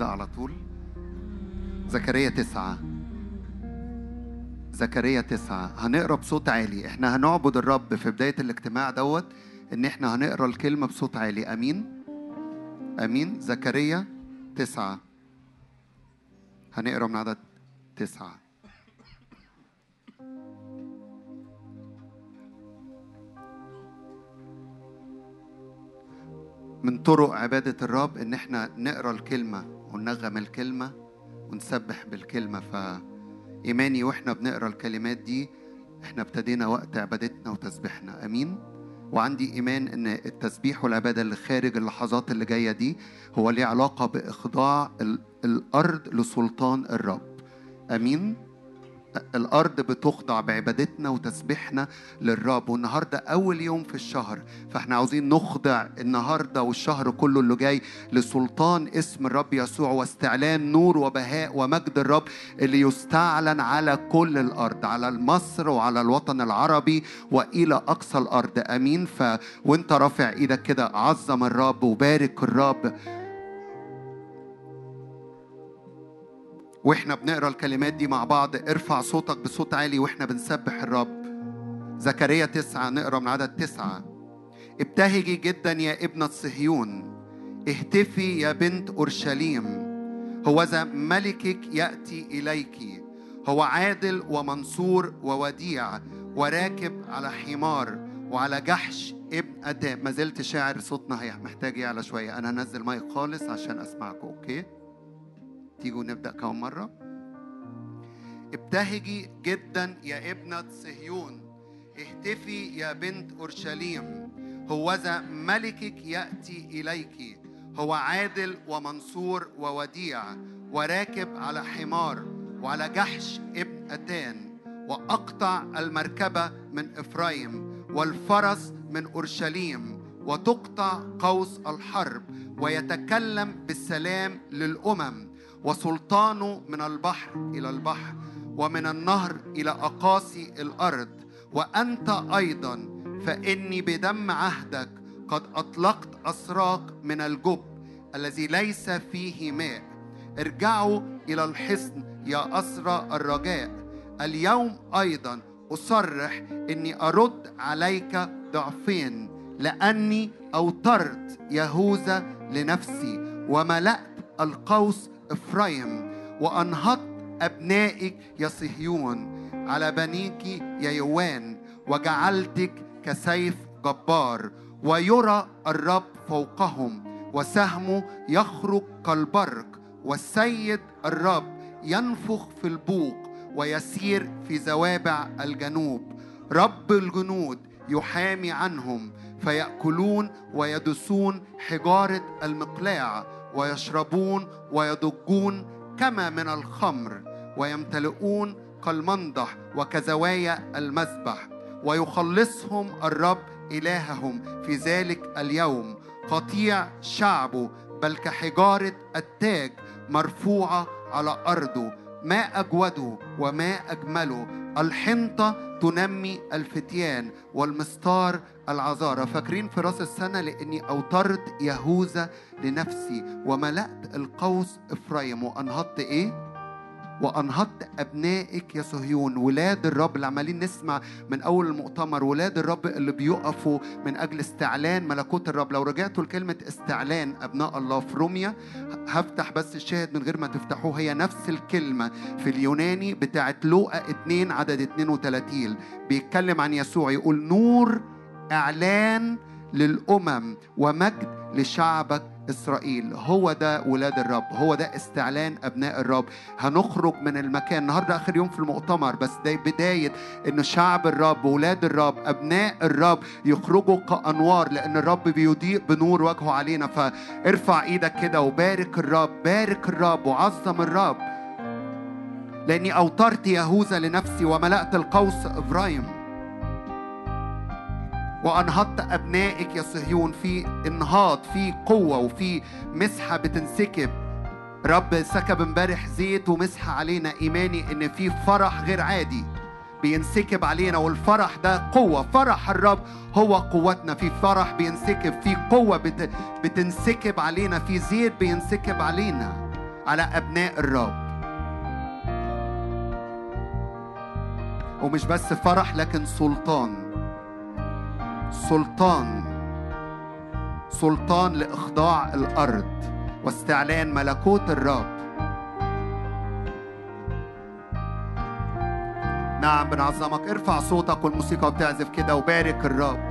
نبدأ على طول. زكريا تسعة. زكريا تسعة. هنقرأ بصوت عالي. إحنا هنعبد الرب في بداية الاجتماع دوت إن إحنا هنقرأ الكلمة بصوت عالي. أمين؟ أمين؟ زكريا تسعة. هنقرأ من عدد تسعة. من طرق عبادة الرب إن إحنا نقرأ الكلمة. وننغم الكلمة ونسبح بالكلمة. فإيماني وإحنا بنقرأ الكلمات دي إحنا ابتدينا وقت عبادتنا وتسبيحنا. أمين؟ وعندي إيمان إن التسبيح والعبادة اللي خارج اللحظات اللي جاية دي هو ليه علاقة بإخضاع ال- الأرض لسلطان الرب. أمين؟ الأرض بتخضع بعبادتنا وتسبيحنا للرب. والنهاردة أول يوم في الشهر فإحنا عاوزين نخضع النهاردة والشهر كله اللي جاي لسلطان اسم الرب يسوع واستعلان نور وبهاء ومجد الرب اللي يستعلن على كل الأرض على مصر وعلى الوطن العربي وإلى أقصى الأرض. أمين. ف وانت رافع إيدك كده عظم الرب وبارك الرب. وإحنا بنقرا الكلمات دي مع بعض ارفع صوتك بصوت عالي وإحنا بنسبح الرب. زكريا تسعة نقرا من عدد تسعة. ابتهجي جدا يا ابنة صهيون. اهتفي يا بنت أورشليم. هوذا ملكك يأتي إليك. هو عادل ومنصور ووديع وراكب على حمار وعلى جحش ابن أدام ما زلت شاعر صوتنا هي محتاج يعلى شوية. أنا هنزل مايك خالص عشان أسمعكم أوكي؟ تيجوا نبدأ كمان مرة. ابتهجي جدا يا ابنة صهيون. اهتفي يا بنت أورشليم. هوذا ملكك يأتي إليك. هو عادل ومنصور ووديع وراكب على حمار وعلى جحش ابن أتان. وأقطع المركبة من إفرايم والفرس من أورشليم. وتقطع قوس الحرب. ويتكلم بالسلام للأمم. وسلطانه من البحر إلى البحر ومن النهر إلى أقاصي الأرض. وأنت أيضا فإني بدم عهدك قد أطلقت أسراك من الجب الذي ليس فيه ماء. ارجعوا إلى الحصن يا أسرى الرجاء. اليوم أيضا أصرح إني أرد عليك ضعفين لأني أوترت يهوذا لنفسي وملأت القوس إفرايم وأنهضت أبنائك يا صهيون على بنيك يا يوان وجعلتك كسيف جبار ويرى الرب فوقهم وسهمه يخرج كالبرق والسيد الرب ينفخ في البوق ويسير في زوابع الجنوب. رب الجنود يحامي عنهم فيأكلون ويدسون حجارة المقلاع ويشربون ويضجون كما من الخمر ويمتلئون كالمنضح وكزوايا المذبح ويخلصهم الرب إلههم في ذلك اليوم. قطيع شعبه بل كحجارة التاج مرفوعة على أرضه. ما أجوده وما أجمله؟ الحنطة تنمي الفتيان والمستار العذارى. فاكرين في راس السنة لأني أوترت يهوذا لنفسي وملأت القوس إفرايم. وأنهضت إيه؟ وأنهضت أبنائك يا صهيون. ولاد الرب اللي عمالين نسمع من أول المؤتمر ولاد الرب اللي بيقفوا من أجل استعلان ملكوت الرب. لو رجعتوا لكلمة استعلان أبناء الله في روميا هفتح بس الشاهد من غير ما تفتحوه. هي نفس الكلمة في اليوناني بتاعت لوقا 2 عدد 32 بيتكلم عن يسوع يقول نور إعلان للأمم ومجد لشعبك إسرائيل. هو ده ولاد الرب هو ده استعلان أبناء الرب. هنخرج من المكان. النهاردة آخر يوم في المؤتمر بس ده بداية إن شعب الرب ولاد الرب أبناء الرب يخرجوا كأنوار لأن الرب بيضيء بنور وجهه علينا. فارفع إيدك كده وبارك الرب بارك الرب وعظم الرب. لأني أوترت يهوذا لنفسي وملأت القوس إبراهيم. وأنهضت أبنائك يا صهيون في انهاض في قوة وفي مسحة بتنسكب. رب سكب امبارح زيت ومسح علينا. إيماني إن في فرح غير عادي بينسكب علينا والفرح ده قوة. فرح الرب هو قوتنا. في فرح بينسكب في قوة بتنسكب علينا. في زيت بينسكب علينا على أبناء الرب. ومش بس فرح لكن سلطان. سلطان. سلطان لإخضاع الأرض واستعلان ملكوت الرب. نعم بنعظمك. ارفع صوتك والموسيقى بتعزف كده وبارك الرب.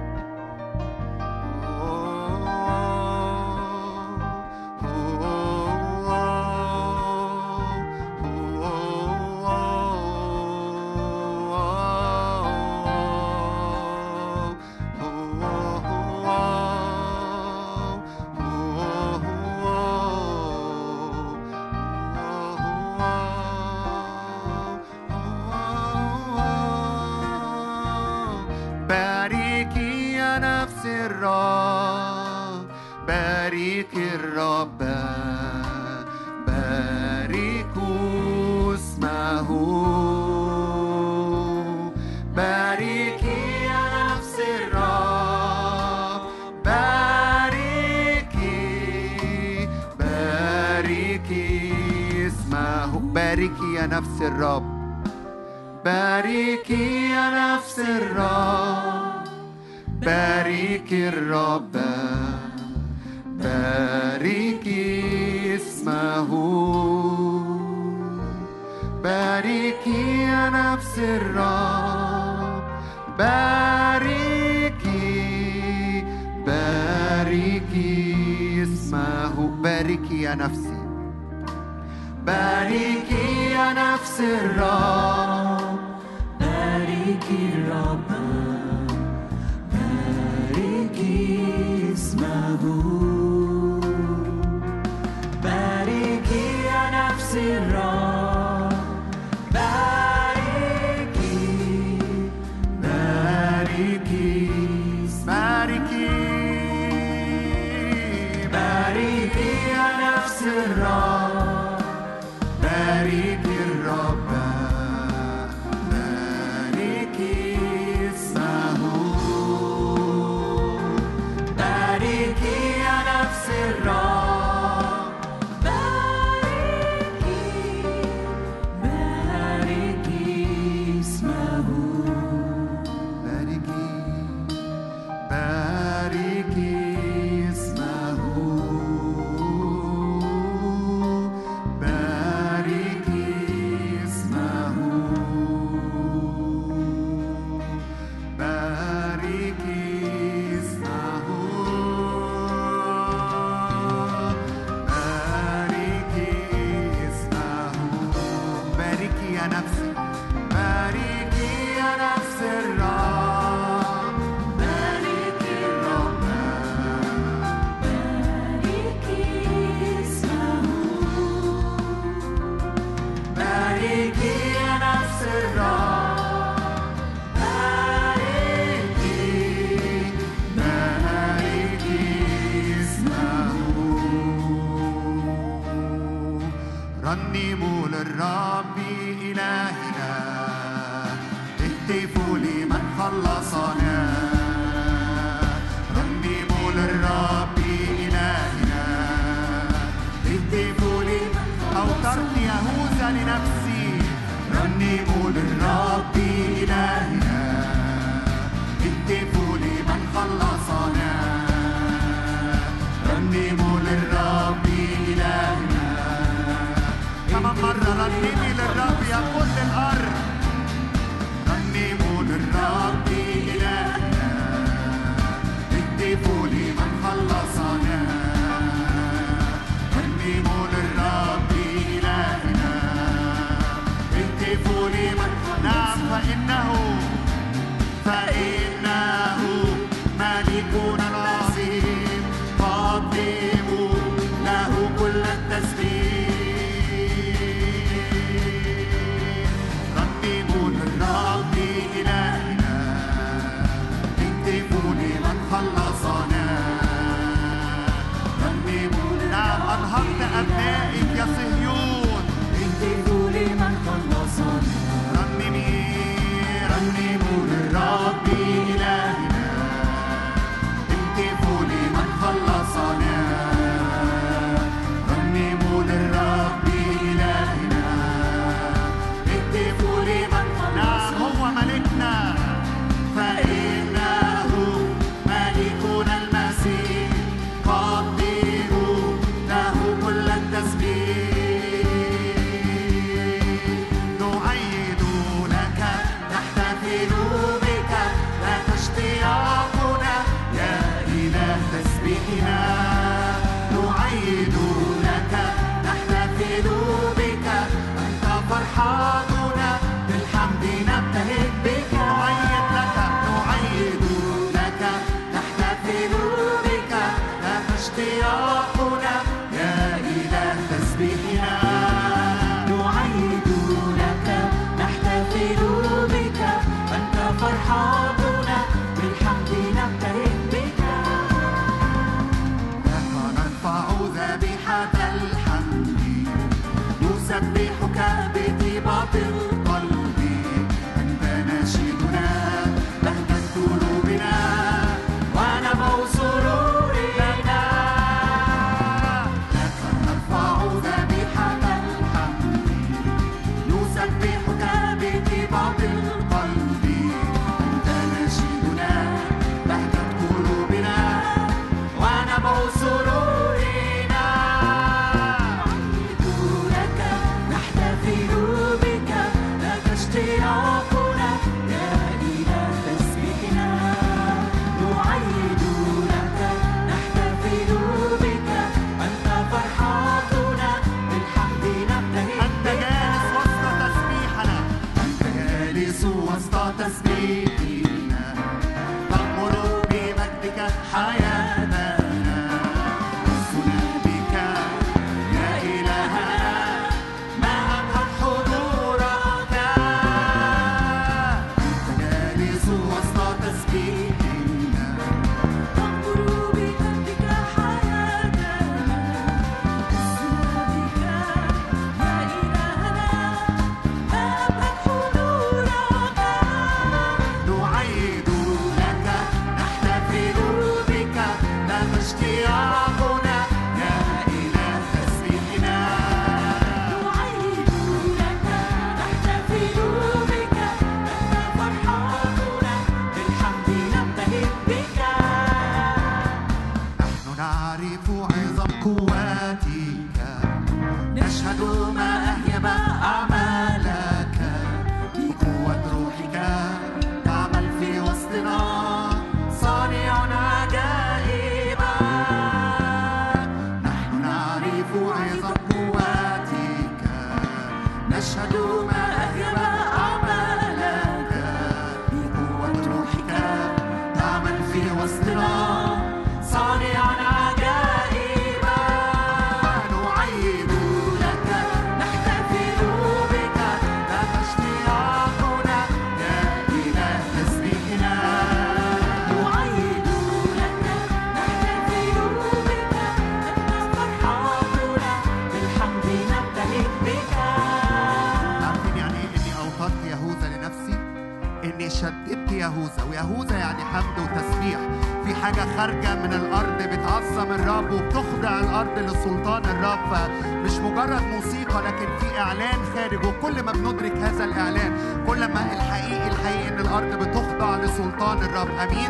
حاجة خارجة من الأرض بتعظم الرب وبتخضع الأرض لسلطان الرب. فمش مجرد موسيقى لكن في إعلان خارج وكل ما بندرك هذا الإعلان كل ما الحقيقي الحقيقي إن الأرض بتخضع لسلطان الرب. أمين؟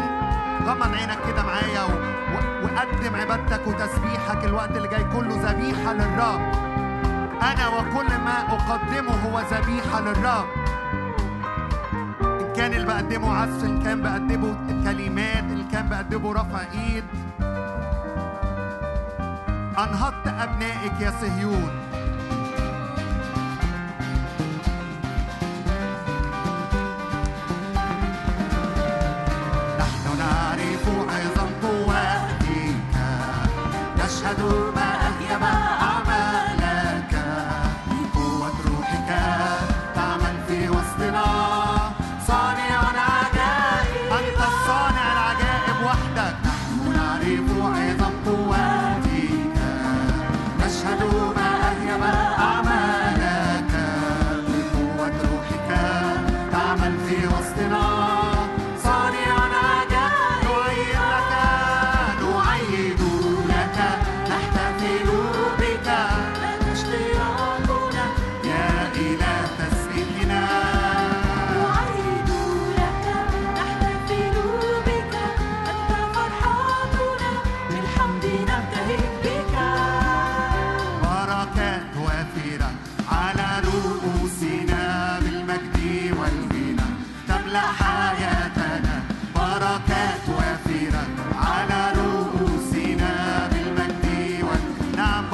غمض عينك كده معايا و... و... وقدم عبادتك وتسبيحك الوقت اللي جاي كله ذبيحة للرب. أنا وكل ما أقدمه هو ذبيحة للرب. كان اللي بقدمه عزف إن كان بقدمه كلمات انسان بقدمه رفع ايد أنهضت أبنائك يا صهيون.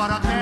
para que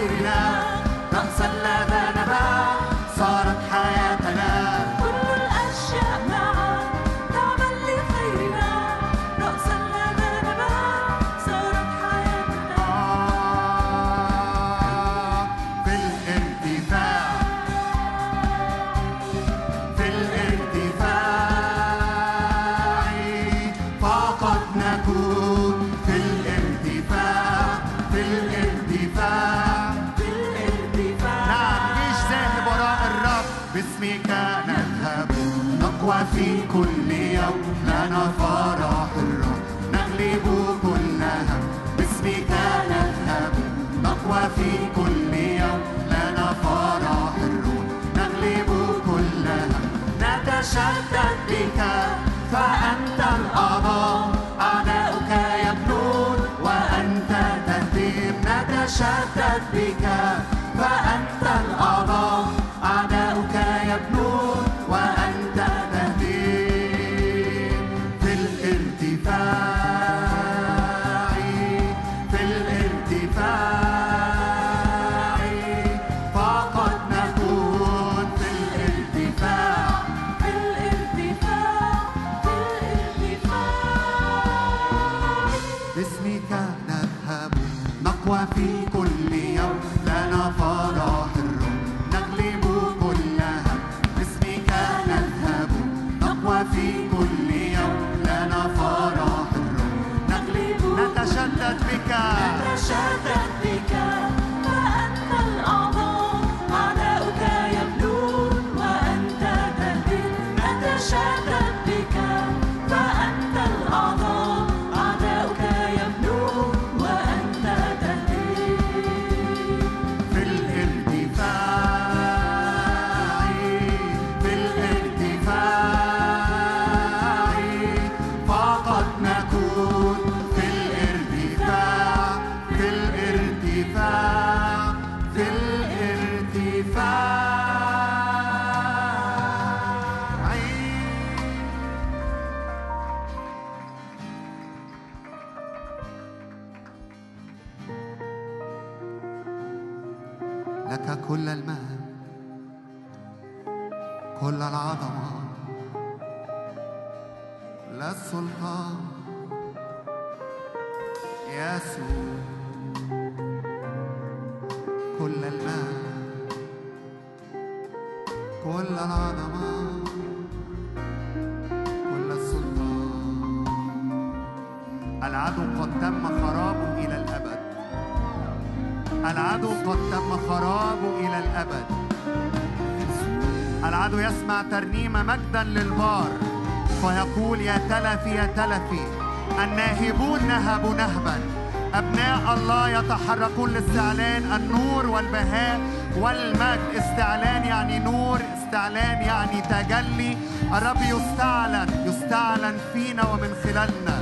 Navidad. أشدت بك فأنت الأعظم أعداؤك يبنون وأنت تهدم نتشدد بك الناهبون نهبوا نهبا. أبناء الله يتحركون لاستعلان النور والبهاء والمجد. استعلان يعني نور استعلان يعني تجلي. الرب يستعلن يستعلن فينا ومن خلالنا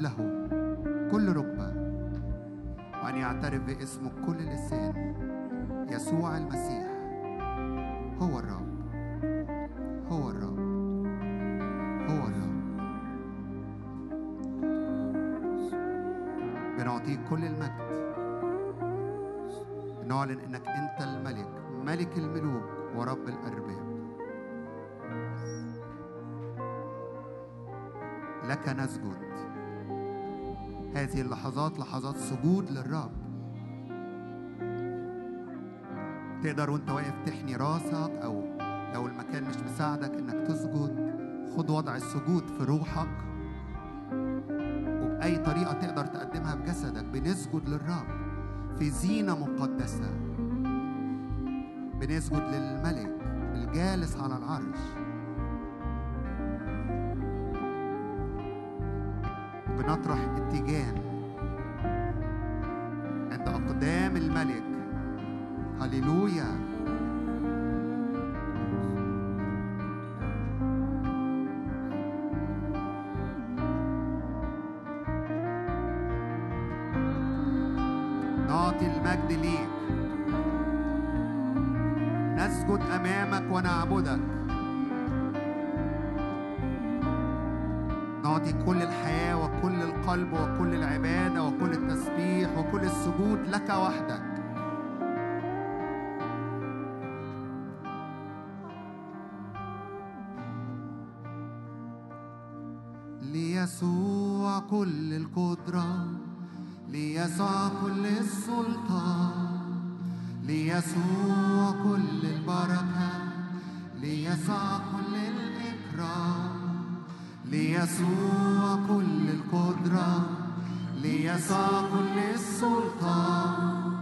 له كل ركبة. وأن يعترف باسمك كل لسان يسوع المسيح. هو الرب. هو الرب. هو الرب. بنعطيك كل المجد. نعلن إنك أنت الملك ملك الملوك ورب الأرباب. لك نسجد. هذه اللحظات لحظات سجود للرب. تقدر وانت واقف تحني راسك أو لو المكان مش مساعدك إنك تسجد خد وضع السجود في روحك وبأي طريقة تقدر تقدمها بجسدك بنسجد للرب في زينة مقدسة. بنسجد للملك الجالس على العرش. بنطرح اتجاه عند أقدام الملك. هللويا. ليسوع كل القدرة ليسوع كل السلطان ليسوع كل البركة ليسوع كل الإكرام ليسوع كل القدرة ليسوع كل السلطان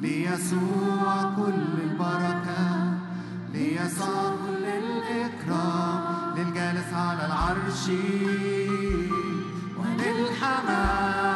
ليسوع كل البركة ليسوع كل الإكرام. للجالس على العرش. وللحمام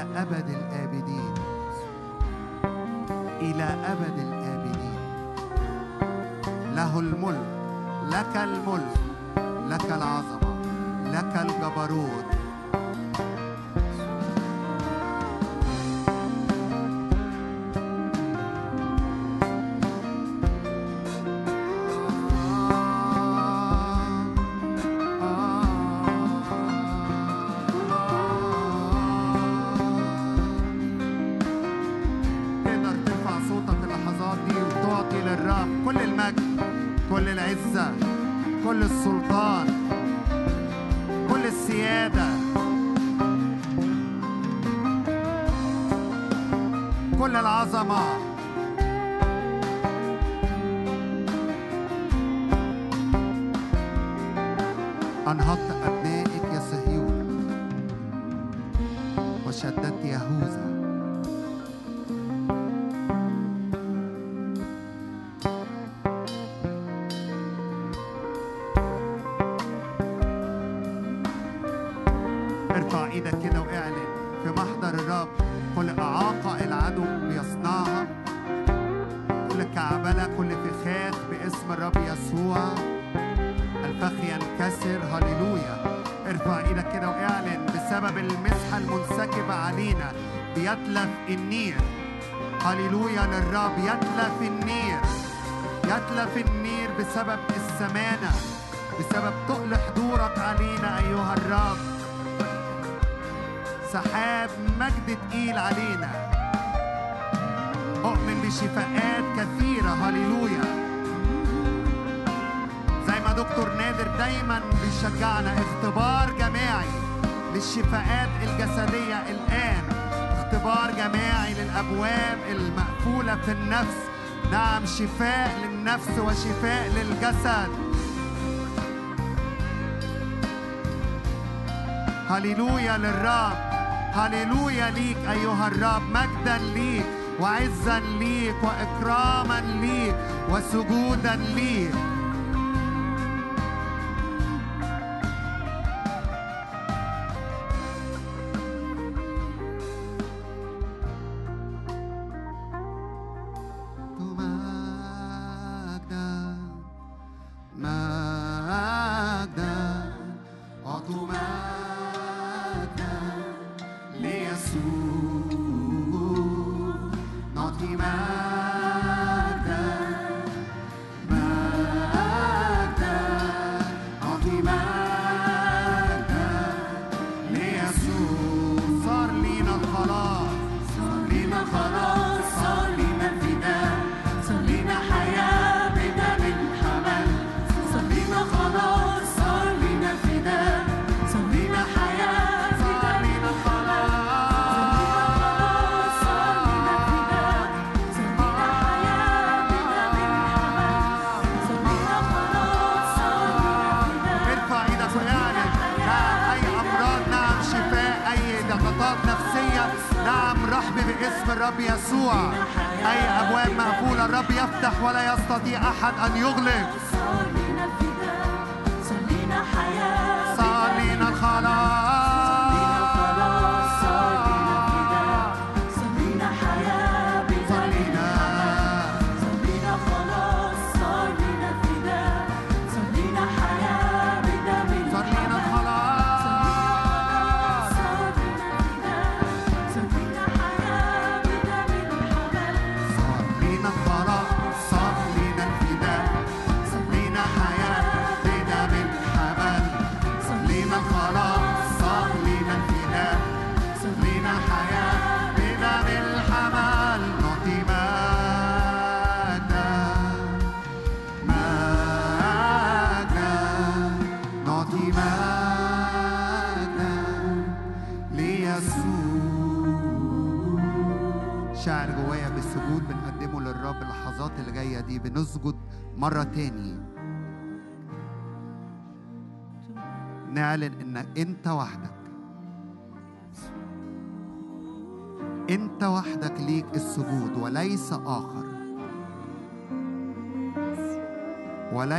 إلى أبد الآبدين. إلى أبد الآبدين. له الملك لك الملك لك العظمة لك الجبروت. شجعنا اختبار جماعي للشفاءات الجسدية الآن. اختبار جماعي للأبواب المقفولة في النفس. نعم شفاء للنفس وشفاء للجسد. هللويا للرب. هللويا ليك أيها الرب. مجدا ليك وعزا ليك وإكراما ليك وسجودا ليك.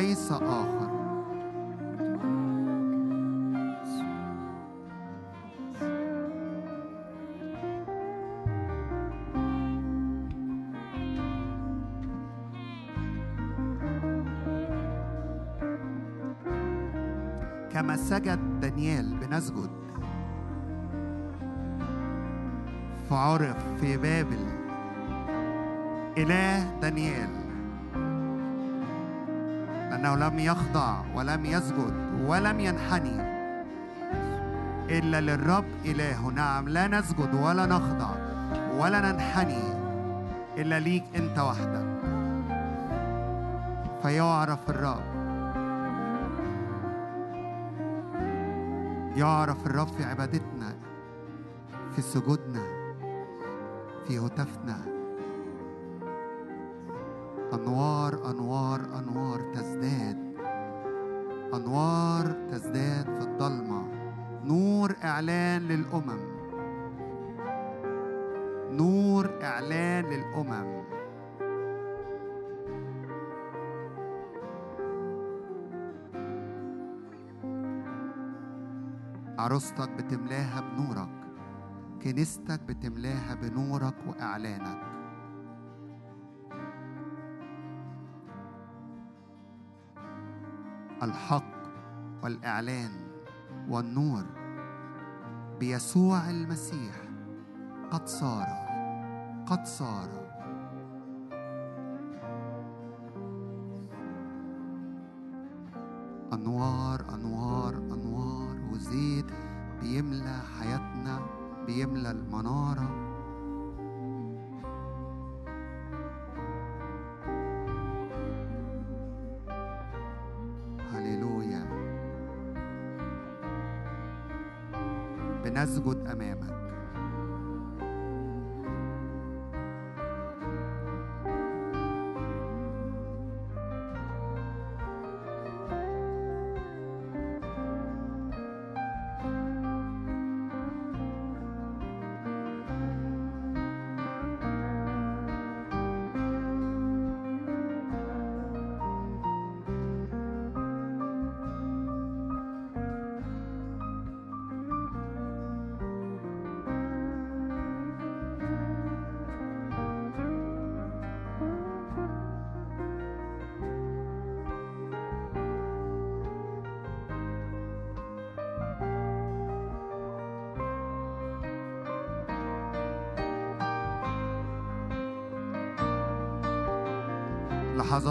ليس آخر. كما سجد دانيال بنسجد فعرف في بابل إله دانيال. أنه لم يخضع ولم يسجد ولم ينحني إلا للرب إله نعم لا نسجد ولا نخضع ولا ننحني إلا ليك أنت وحدك. فيعرف الرب يعرف الرب في عبادتنا في سجودنا في هتافنا. أنوار أنوار أنوار تزداد. أنوار تزداد في الضلمة. نور إعلان للأمم. نور إعلان للأمم. عروستك بتملاها بنورك. كنيستك بتملاها بنورك وإعلانك. الحق والإعلان والنور بيسوع المسيح. قد صار قد صار. أنوار أنوار أنوار وزيت بيملى حياتنا بيملى المنارة.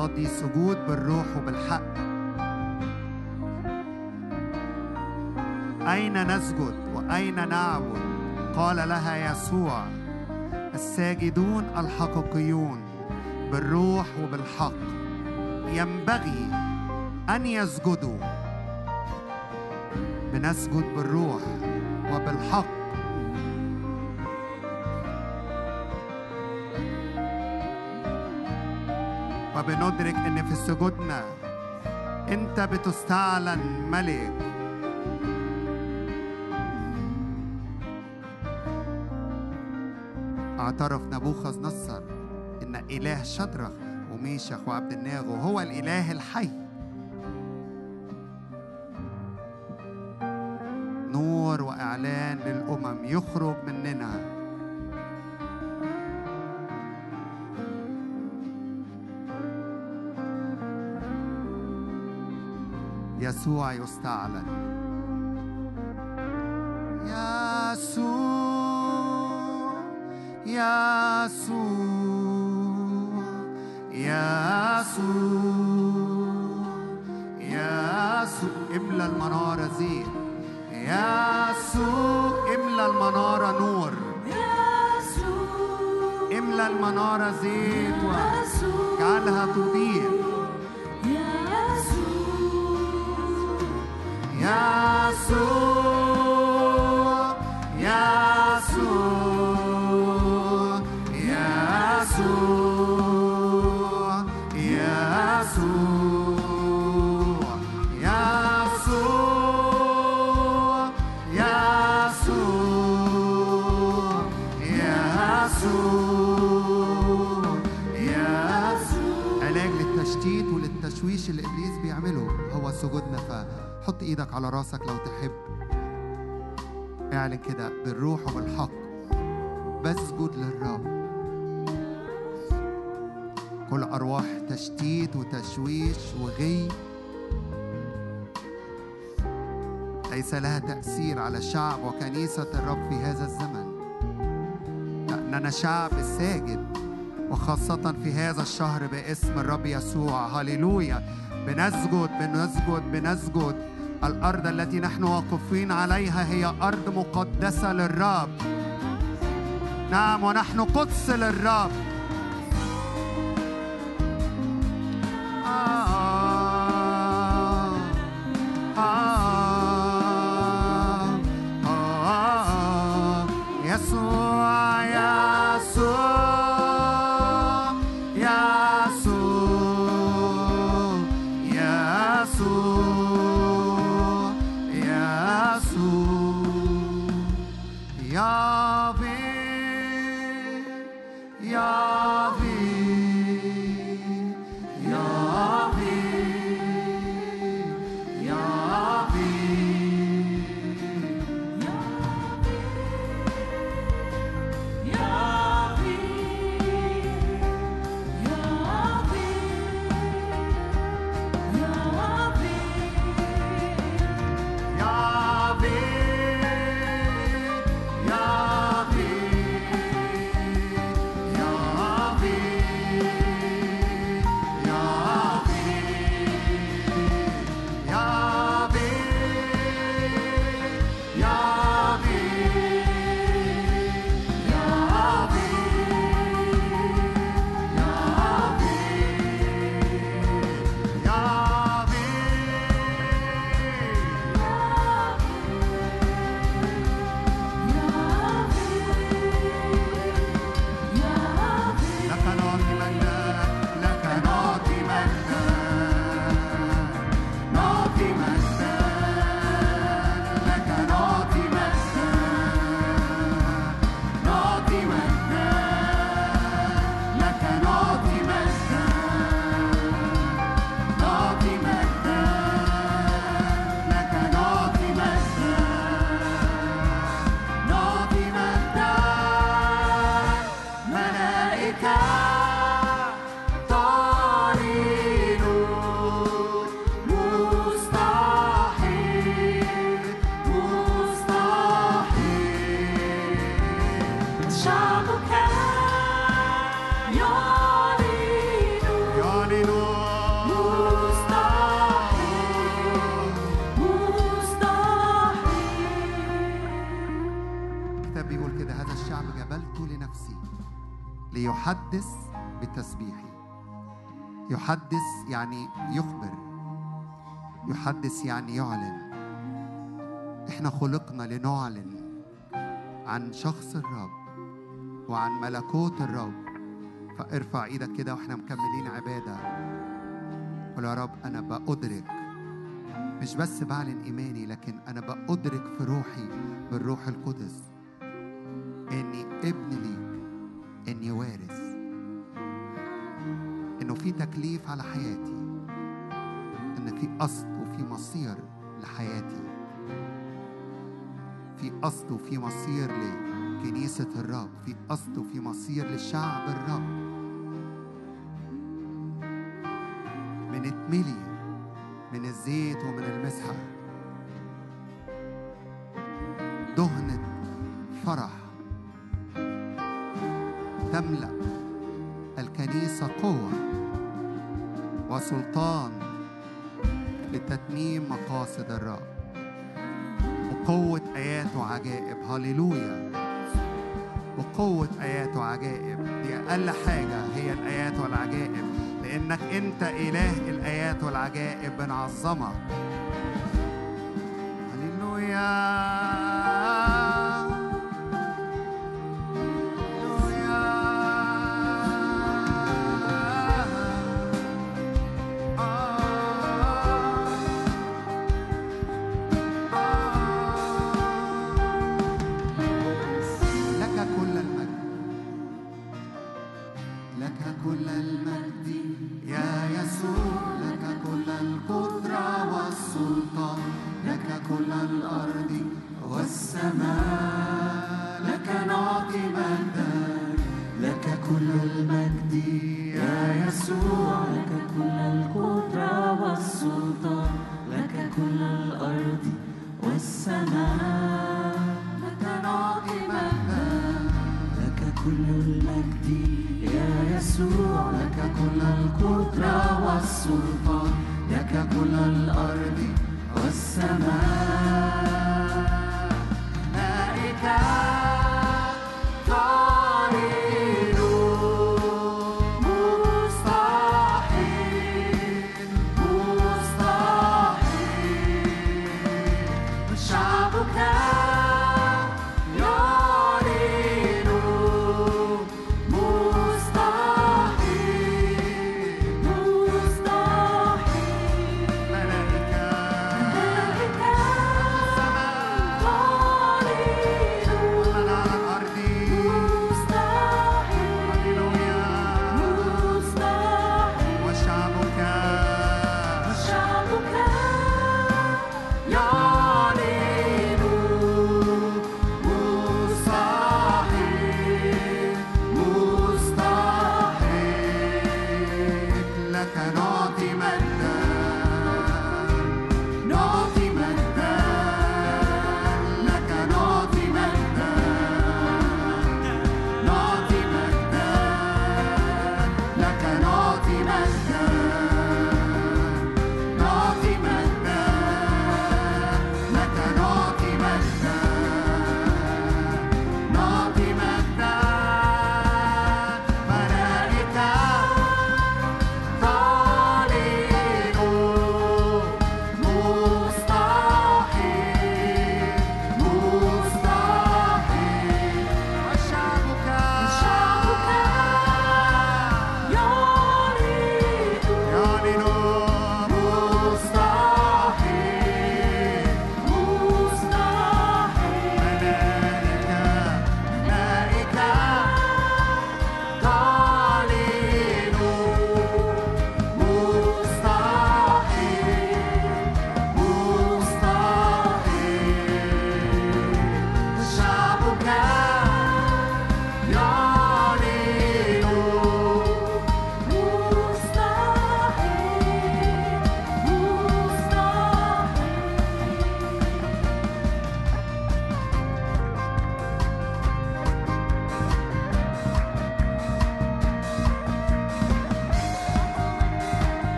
اللحظات سجود بالروح وبالحق. أين نسجد وأين نعبد؟ قال لها يسوع الساجدون الحقيقيون بالروح وبالحق. ينبغي أن يسجدوا. بنسجد بالروح وبالحق. وبندرك إن في سجودنا أنت بتستعلن ملك. اعترف نبوخذ نصر إن إله شدرخ وميشخ وعبد الناغو هو الإله الحي. نور وإعلان للأمم يخرج tuoi ostali. وكنيسه الرب في هذا الزمن. لأننا شعب ساجد وخاصة في هذا الشهر باسم الرب يسوع. هللويا. بنسجد بنسجد بنسجد. الأرض التي نحن واقفين عليها هي أرض مقدسة للرب. نعم ونحن قدس للرب. يحدث يعني يخبر يحدث يعني يعلن. إحنا خلقنا لنعلن عن شخص الرب وعن ملكوت الرب. فارفع إيدك كده وإحنا مكملين عبادة. قول يا رب أنا بأدرك مش بس بعلن إيماني لكن أنا بأدرك في روحي بالروح القدس إني ابن ليك إني وارث. في تكليف على حياتي. إن في قصد وفي مصير لحياتي. في قصد وفي مصير لكنيسة الرب. في قصد وفي مصير لشعب الرب. بنتملي من الزيت ومن المسحة. دهنة فرح. تملأ مقاصد الرب وقوة آيات وعجائب. هللويا. وقوة آيات وعجائب. دي أقل حاجة هي الآيات والعجائب. لأنك أنت إله الآيات والعجائب بنعظمك هللويا.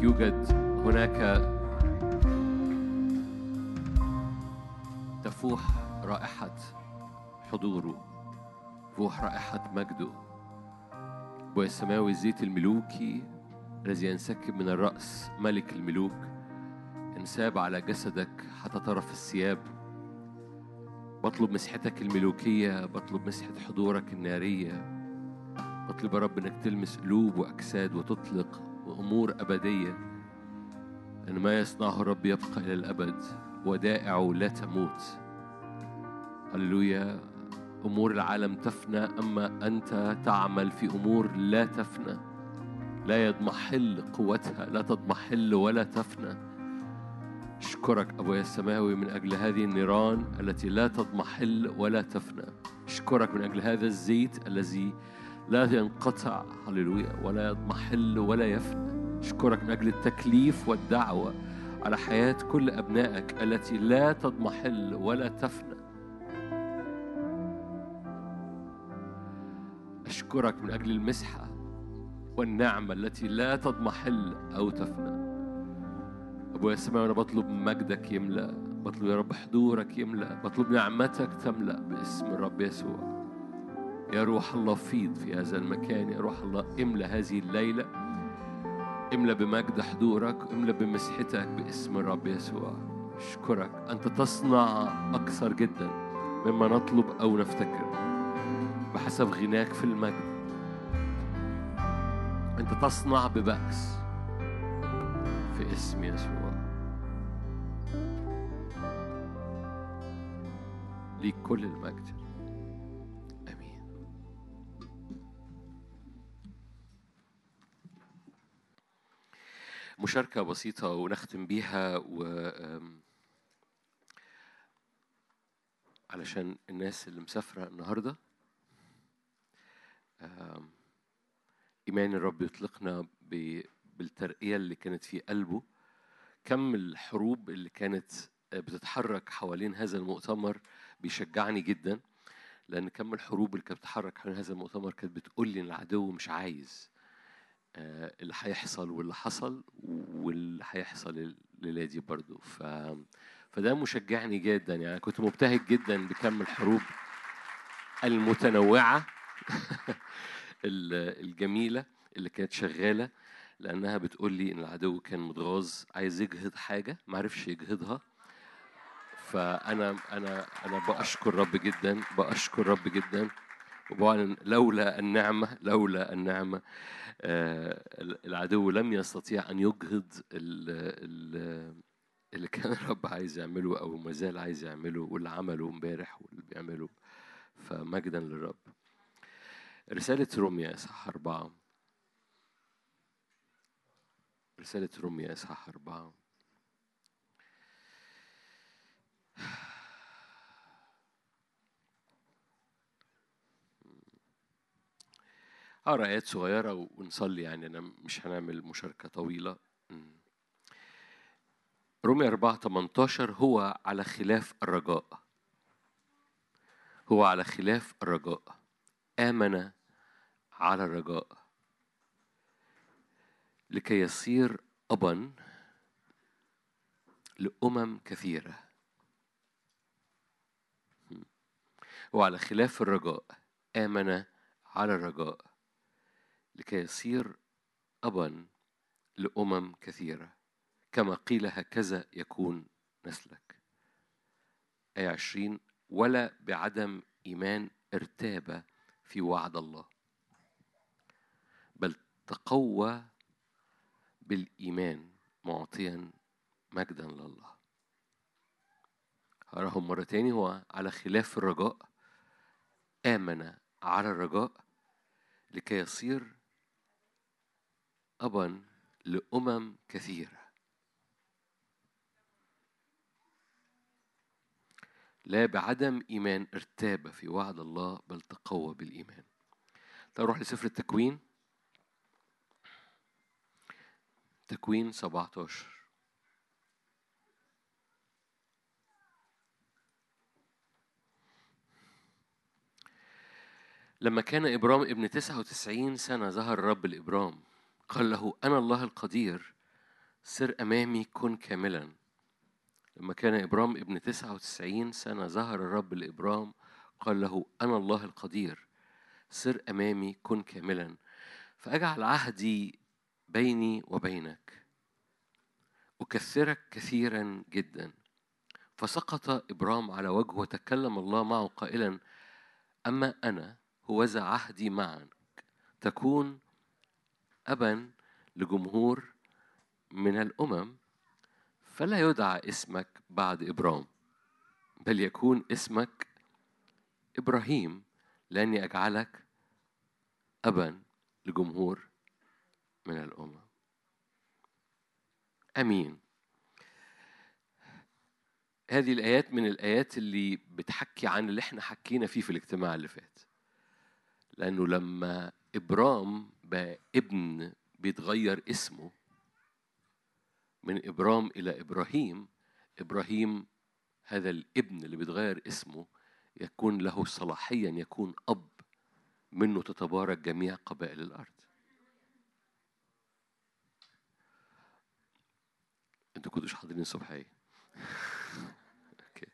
يوجد هناك تفوح رائحة حضوره تفوح رائحة مجده. أبويا السماوي الزيت الملوكي الذي ينسكب من الرأس ملك الملوك انساب على جسدك حتى طرف الثياب. بطلب مسحتك الملوكية بطلب مسحة حضورك النارية. بطلب يا رب أنك تلمس قلوب وأجساد وتطلق أمور أبدية إن ما يصنعه الرب يبقى إلى الأبد ودائعه لا تموت. هللويا. أمور العالم تفنى أما أنت تعمل في أمور لا تفنى. لا يضمحل قوتها لا تضمحل ولا تفنى. اشكرك ابويا السماوي من أجل هذه النيران التي لا تضمحل ولا تفنى. اشكرك من أجل هذا الزيت الذي لا ينقطع هللويا ولا يضمحل ولا يفنى. أشكرك من أجل التكليف والدعوة على حياة كل أبنائك التي لا تضمحل ولا تفنى. أشكرك من أجل المسحة والنعمة التي لا تضمحل أو تفنى. أبويا السماوي أنا بطلب مجدك يملأ. بطلب يا رب حضورك يملأ. بطلب نعمتك تملأ باسم الرب يسوع. يا روح الله فيض في هذا المكان يا روح الله املأ هذه الليلة املأ بمجد حضورك املأ بمسحتك باسم الرب يسوع. أشكرك. أنت تصنع أكثر جدا مما نطلب أو نفتكر بحسب غناك في المجد. أنت تصنع ببأس في اسم يسوع. ليك كل المجد. مشاركة بسيطة ونختم بيها و علشان الناس اللي مسافرة النهاردة إيمان الرب يطلقنا بالترقية اللي كانت في قلبه كم الحروب اللي كانت بتتحرك حوالين هذا المؤتمر بيشجعني جدا لأن كم الحروب اللي كانت بتتحرك حوالين هذا المؤتمر كانت بتقول لي إن العدو مش عايز. آه، اللي هيحصل واللي حصل واللي هيحصل الليلة دي برضو. ف... فده مشجعني جدا. يعني كنت مبتهج جدا بكم الحروب المتنوعة ال- الجميلة اللي كانت شغالة لأنها بتقول لي إن العدو كان متغاظ عايز يجهض حاجة معرفش يجهضها فأنا أنا أنا بأشكر رب جدا بأشكر رب جدا. وبعلن لولا النعمة لولا النعمة آه، العدو لم يستطيع أن يجهض ال- ال- اللي كان الرب عايز يعمله أو ما زال عايز يعمله واللي عمله امبارح واللي بيعمله فمجدا للرب. رسالة روميا إصحاح أربعة. رسالة روميا إصحاح أربعة. أقرأ آيات صغيرة ونصلي يعني أنا مش هنعمل مشاركة طويلة. م. روميا 4 18 هو على خلاف الرجاء. هو على خلاف الرجاء. آمن على الرجاء. لكي يصير أبا لأمم كثيرة. هو على خلاف الرجاء. آمن على الرجاء. لكي يصير أبا لأمم كثيرة كما قيل هكذا يكون نسلك. آية عشرين ولا بعدم إيمان ارتاب في وعد الله بل تقوى بالإيمان معطيا مجدا لله. هراهم مرة تاني هو على خلاف الرجاء آمن على الرجاء لكي يصير أبا لأمم كثيرة. لا بعدم إيمان ارتاب في وعد الله بل تقوى بالإيمان. نروح لسفر التكوين. تكوين 17 لما كان إبرام ابن 99 سنة ظهر الرب لإبرام قال له أنا الله القدير سر أمامي كن كاملا. لما كان إبرام ابن 99 سنة ظهر الرب لإبرام قال له أنا الله القدير سر أمامي كن كاملا فأجعل عهدي بيني وبينك أكثرك كثيرا جدا. فسقط إبرام على وجهه وتكلم الله معه قائلا أما أنا هوذا عهدي معك تكون أبا لجمهور من الأمم فلا يدعى اسمك بعد إبرام بل يكون اسمك إبراهيم لأني أجعلك أبا لجمهور من الأمم. أمين. هذه الآيات من الآيات اللي بتحكي عن اللي إحنا حكينا فيه في الاجتماع اللي فات. لأنه لما إبرام بقى ابن بيتغير اسمه من إبرام إلى إبراهيم. إبراهيم هذا الابن اللي بيتغير اسمه يكون له صلاحيا يكون أب منه تتبارك جميع قبائل الأرض. أنتوا كنتوش حاضرين الصبحية أوكي.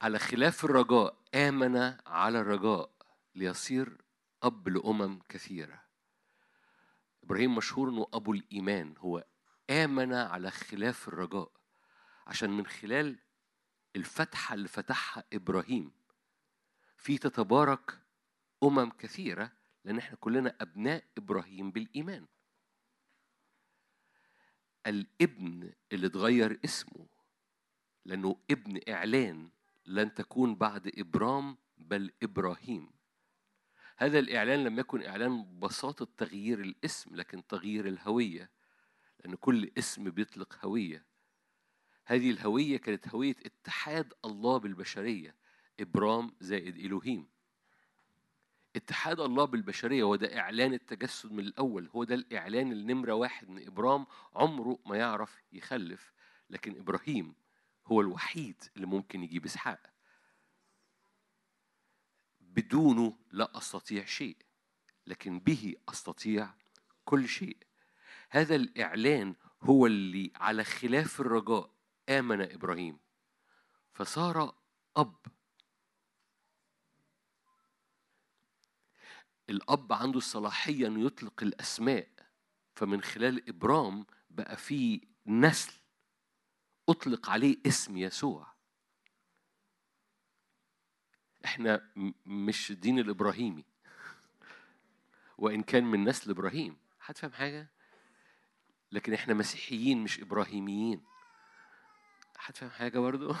على خلاف الرجاء آمن على الرجاء. ليصير أب لأمم كثيرة. إبراهيم مشهور إنه أبو الإيمان هو آمن على خلاف الرجاء عشان من خلال الفتحة اللي فتحها إبراهيم في تتبارك أمم كثيرة لأن إحنا كلنا أبناء إبراهيم بالإيمان. الابن اللي اتغير اسمه لأنه ابن إعلان لن تكون بعد إبرام بل إبراهيم. هذا الإعلان لم يكن إعلان بساطة تغيير الاسم لكن تغيير الهوية لأن كل اسم بيطلق هوية. هذه الهوية كانت هوية اتحاد الله بالبشرية إبرام زائد إلهيم. اتحاد الله بالبشرية هو ده إعلان التجسد من الأول هو ده الإعلان النمرة واحد من إبرام عمره ما يعرف يخلف لكن إبراهيم هو الوحيد اللي ممكن يجيب إسحاق. بدونه لا أستطيع شيء لكن به أستطيع كل شيء. هذا الإعلان هو اللي على خلاف الرجاء آمن إبراهيم فصار أب. الأب عنده الصلاحية أنه يطلق الأسماء فمن خلال إبرام بقى في نسل أطلق عليه اسم يسوع. إحنا مش الدين الإبراهيمي. وإن كان من نسل إبراهيم. حد فاهم حاجة؟ لكن إحنا مسيحيين مش إبراهيميين. حد فاهم حاجة برضو؟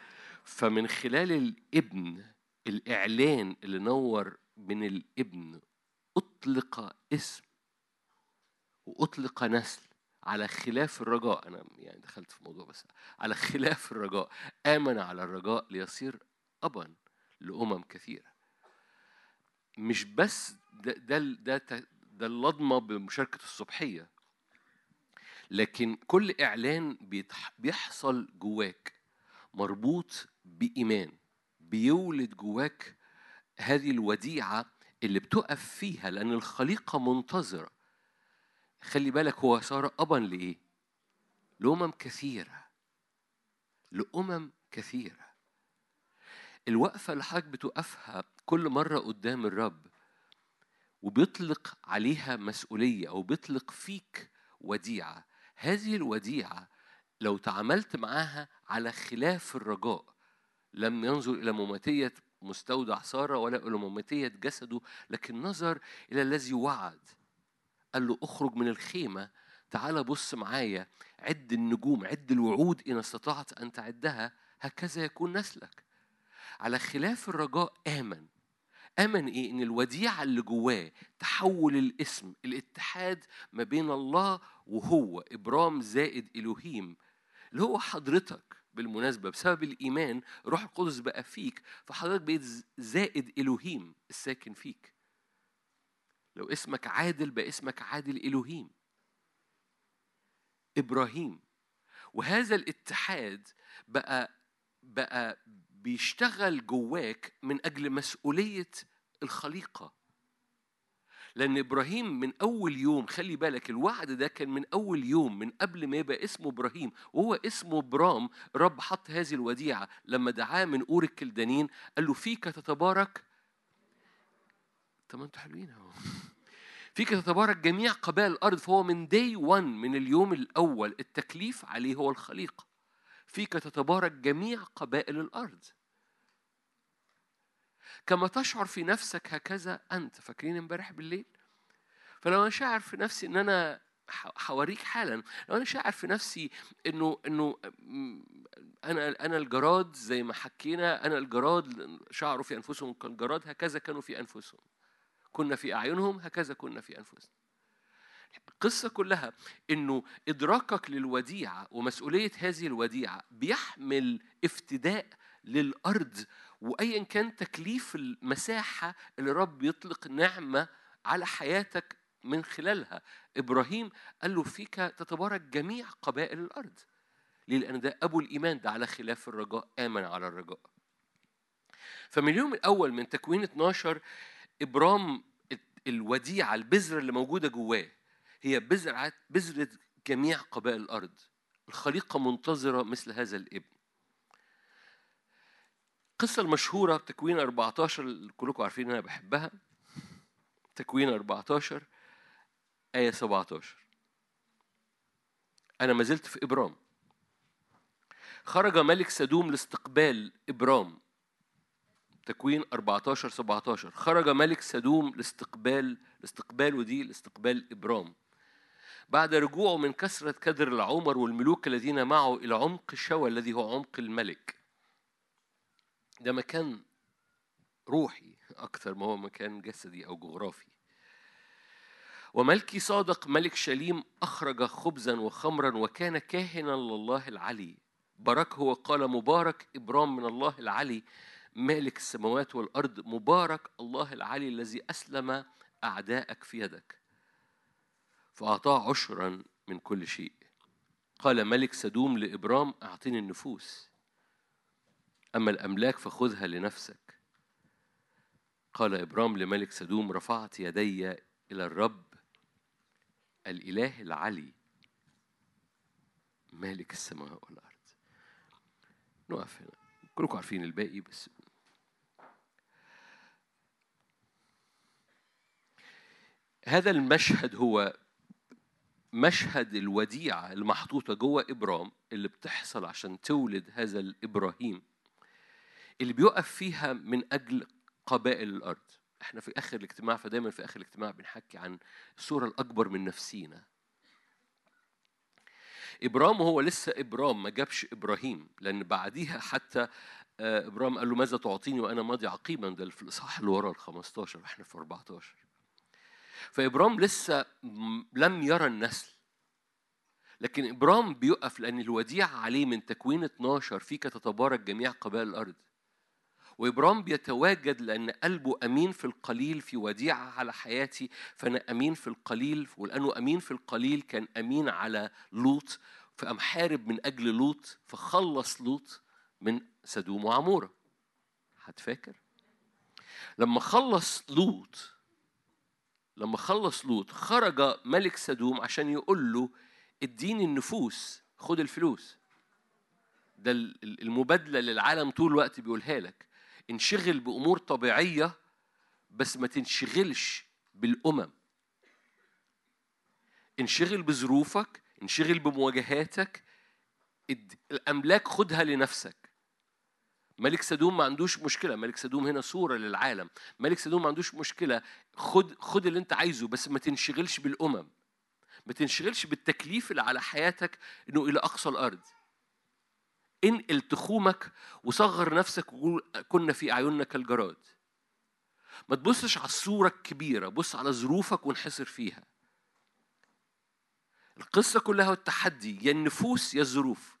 فمن خلال الإبن الإعلان اللي نور من الإبن أطلق اسم وأطلق نسل على خلاف الرجاء. أنا يعني دخلت في موضوع بس على خلاف الرجاء. آمن على الرجاء ليصير أبا. لأمم كثيرة. مش بس ده ده ده, ده اللضمة بمشاركة الصبحية لكن كل إعلان بيحصل جواك مربوط بإيمان بيولد جواك هذه الوديعة اللي بتقف فيها لأن الخليقة منتظرة. خلي بالك هو صار أبا لإيه؟ لأمم كثيرة. لأمم كثيرة. الوقفة اللي حضرتك بتوقفها كل مرة قدام الرب وبيطلق عليها مسؤولية أو بيطلق فيك وديعة هذه الوديعة لو تعاملت معاها على خلاف الرجاء لم ينظر إلى مماتية مستودع سارة ولا إلى مماتية جسده لكن نظر إلى الذي وعد. قال له اخرج من الخيمة تعال بص معايا عد النجوم عد الوعود إن استطعت أن تعدها هكذا يكون نسلك. على خلاف الرجاء آمن. آمن إيه؟ إن الوديعة اللي جواه تحول الاسم الاتحاد ما بين الله وهو إبرام زائد إلهيم اللي هو حضرتك بالمناسبة بسبب الإيمان روح القدس بقى فيك فحضرتك بقيت زائد إلهيم الساكن فيك. لو اسمك عادل بقى اسمك عادل إلهيم. إبراهيم. وهذا الاتحاد بقى بقى بيشتغل جواك من أجل مسؤولية الخليقة. لأن إبراهيم من أول يوم خلي بالك الوعد ده كان من أول يوم من قبل ما يبقى اسمه إبراهيم. وهو اسمه برام رب حط هذه الوديعة. لما دعاه من أور الكلدانين قال له فيك تتبارك طب ما أنتوا حلوين أهو. فيك تتبارك جميع قبائل الأرض. فهو من داي 1 من اليوم الأول التكليف عليه هو الخليقة. فيك تتبارك جميع قبائل الأرض. كما تشعر في نفسك هكذا أنت. فاكرين امبارح بالليل؟ فلو أنا شاعر في نفسي إن أنا ح- هوريك حالا. لو أنا شاعر في نفسي إنه م- أنا أنا الجراد زي ما حكينا أنا الجراد شعروا في أنفسهم كالجراد هكذا كانوا في أنفسهم. كنا في أعينهم هكذا كنا في أنفسنا. القصة كلها إنه إدراكك للوديعة ومسؤولية هذه الوديعة بيحمل افتداء للأرض وأيا كان تكليف المساحة اللي رب يطلق نعمة على حياتك من خلالها إبراهيم قال له فيك تتبارك جميع قبائل الأرض. ليه؟ لأن ده أبو الإيمان ده على خلاف الرجاء آمن على الرجاء. فمن اليوم الأول من تكوين 12 إبرام الوديعة البذرة اللي موجودة جواه هي بذرة بذرة جميع قبائل الأرض. الخليقة منتظرة مثل هذا الابن. القصة المشهورة بتكوين 14 اللي كلكم عارفين أنا بحبها. تكوين 14 آية 17 أنا ما زلت في إبرام. خرج ملك سدوم لاستقبال إبرام. تكوين 14 17 خرج ملك سدوم لاستقبال لاستقباله دي لاستقبال إبرام. بعد رجوعه من كثرة كدر العمر والملوك الذين معه إلى عمق شوى الذي هو عمق الملك. ده مكان روحي أكثر ما هو مكان جسدي أو جغرافي. وملكي صادق ملك شليم أخرج خبزا وخمرا وكان كاهنا لله العلي. باركه وقال مبارك إبرام من الله العلي. مالك السماوات والأرض مبارك الله العلي الذي أسلم أعداءك في يدك. فأعطاه عشرا من كل شيء. قال ملك سدوم لإبرام أعطني النفوس. أما الأملاك فخذها لنفسك. قال إبرام لملك سدوم رفعت يدي إلى الرب الإله العلي مالك السماء والأرض. نقف هنا. كلكم عارفين الباقي بس هذا المشهد هو مشهد الوديعة المحطوطة جوه إبرام اللي بتحصل عشان تولد هذا الإبراهيم. اللي بيقف فيها من أجل قبائل الأرض. إحنا في آخر الاجتماع فدايما في آخر الاجتماع بنحكي عن الصورة الأكبر من نفسينا. إبرام هو لسه إبرام ما جابش إبراهيم لأن بعديها حتى آه، إبرام قال له ماذا تعطيني وأنا ماضي عقيما؟ ده في الإصحاح اللي ورا ال 15 وإحنا في 14 فإبرام لسه لم يرى النسل. لكن إبرام بيقف لأن الوديعة عليه من تكوين 12 فيك تتبارك جميع قبائل الأرض. وإبرام بيتواجد لأن قلبه أمين في القليل في وديعة على حياتي فأنا أمين في القليل ولأنه أمين في القليل كان أمين على لوط فقام حارب من أجل لوط فخلص لوط من سدوم وعمورة. هتفاكر؟ لما خلص لوط لما خلص لوط خرج ملك سدوم عشان يقول له اديني النفوس خد الفلوس. ده ال- ال- المبادلة اللي العالم طول الوقت بيقولها لك. انشغل بأمور طبيعية بس ما تنشغلش بالأمم. انشغل بظروفك انشغل بمواجهاتك. الأملاك خدها لنفسك. ملك سدوم ما عندوش مشكلة. ملك سدوم هنا صورة للعالم. ملك سدوم ما عندوش مشكلة. خد خد اللي انت عايزه بس ما تنشغلش بالأمم. ما تنشغلش بالتكليف اللي على حياتك إنه إلى أقصى الأرض. انقل تخومك وصغر نفسك وقول كنا في أعيننا كالجراد. ما تبصش على الصورة الكبيرة بص على ظروفك وانحصر فيها. القصة كلها التحدي يا النفوس يا الظروف.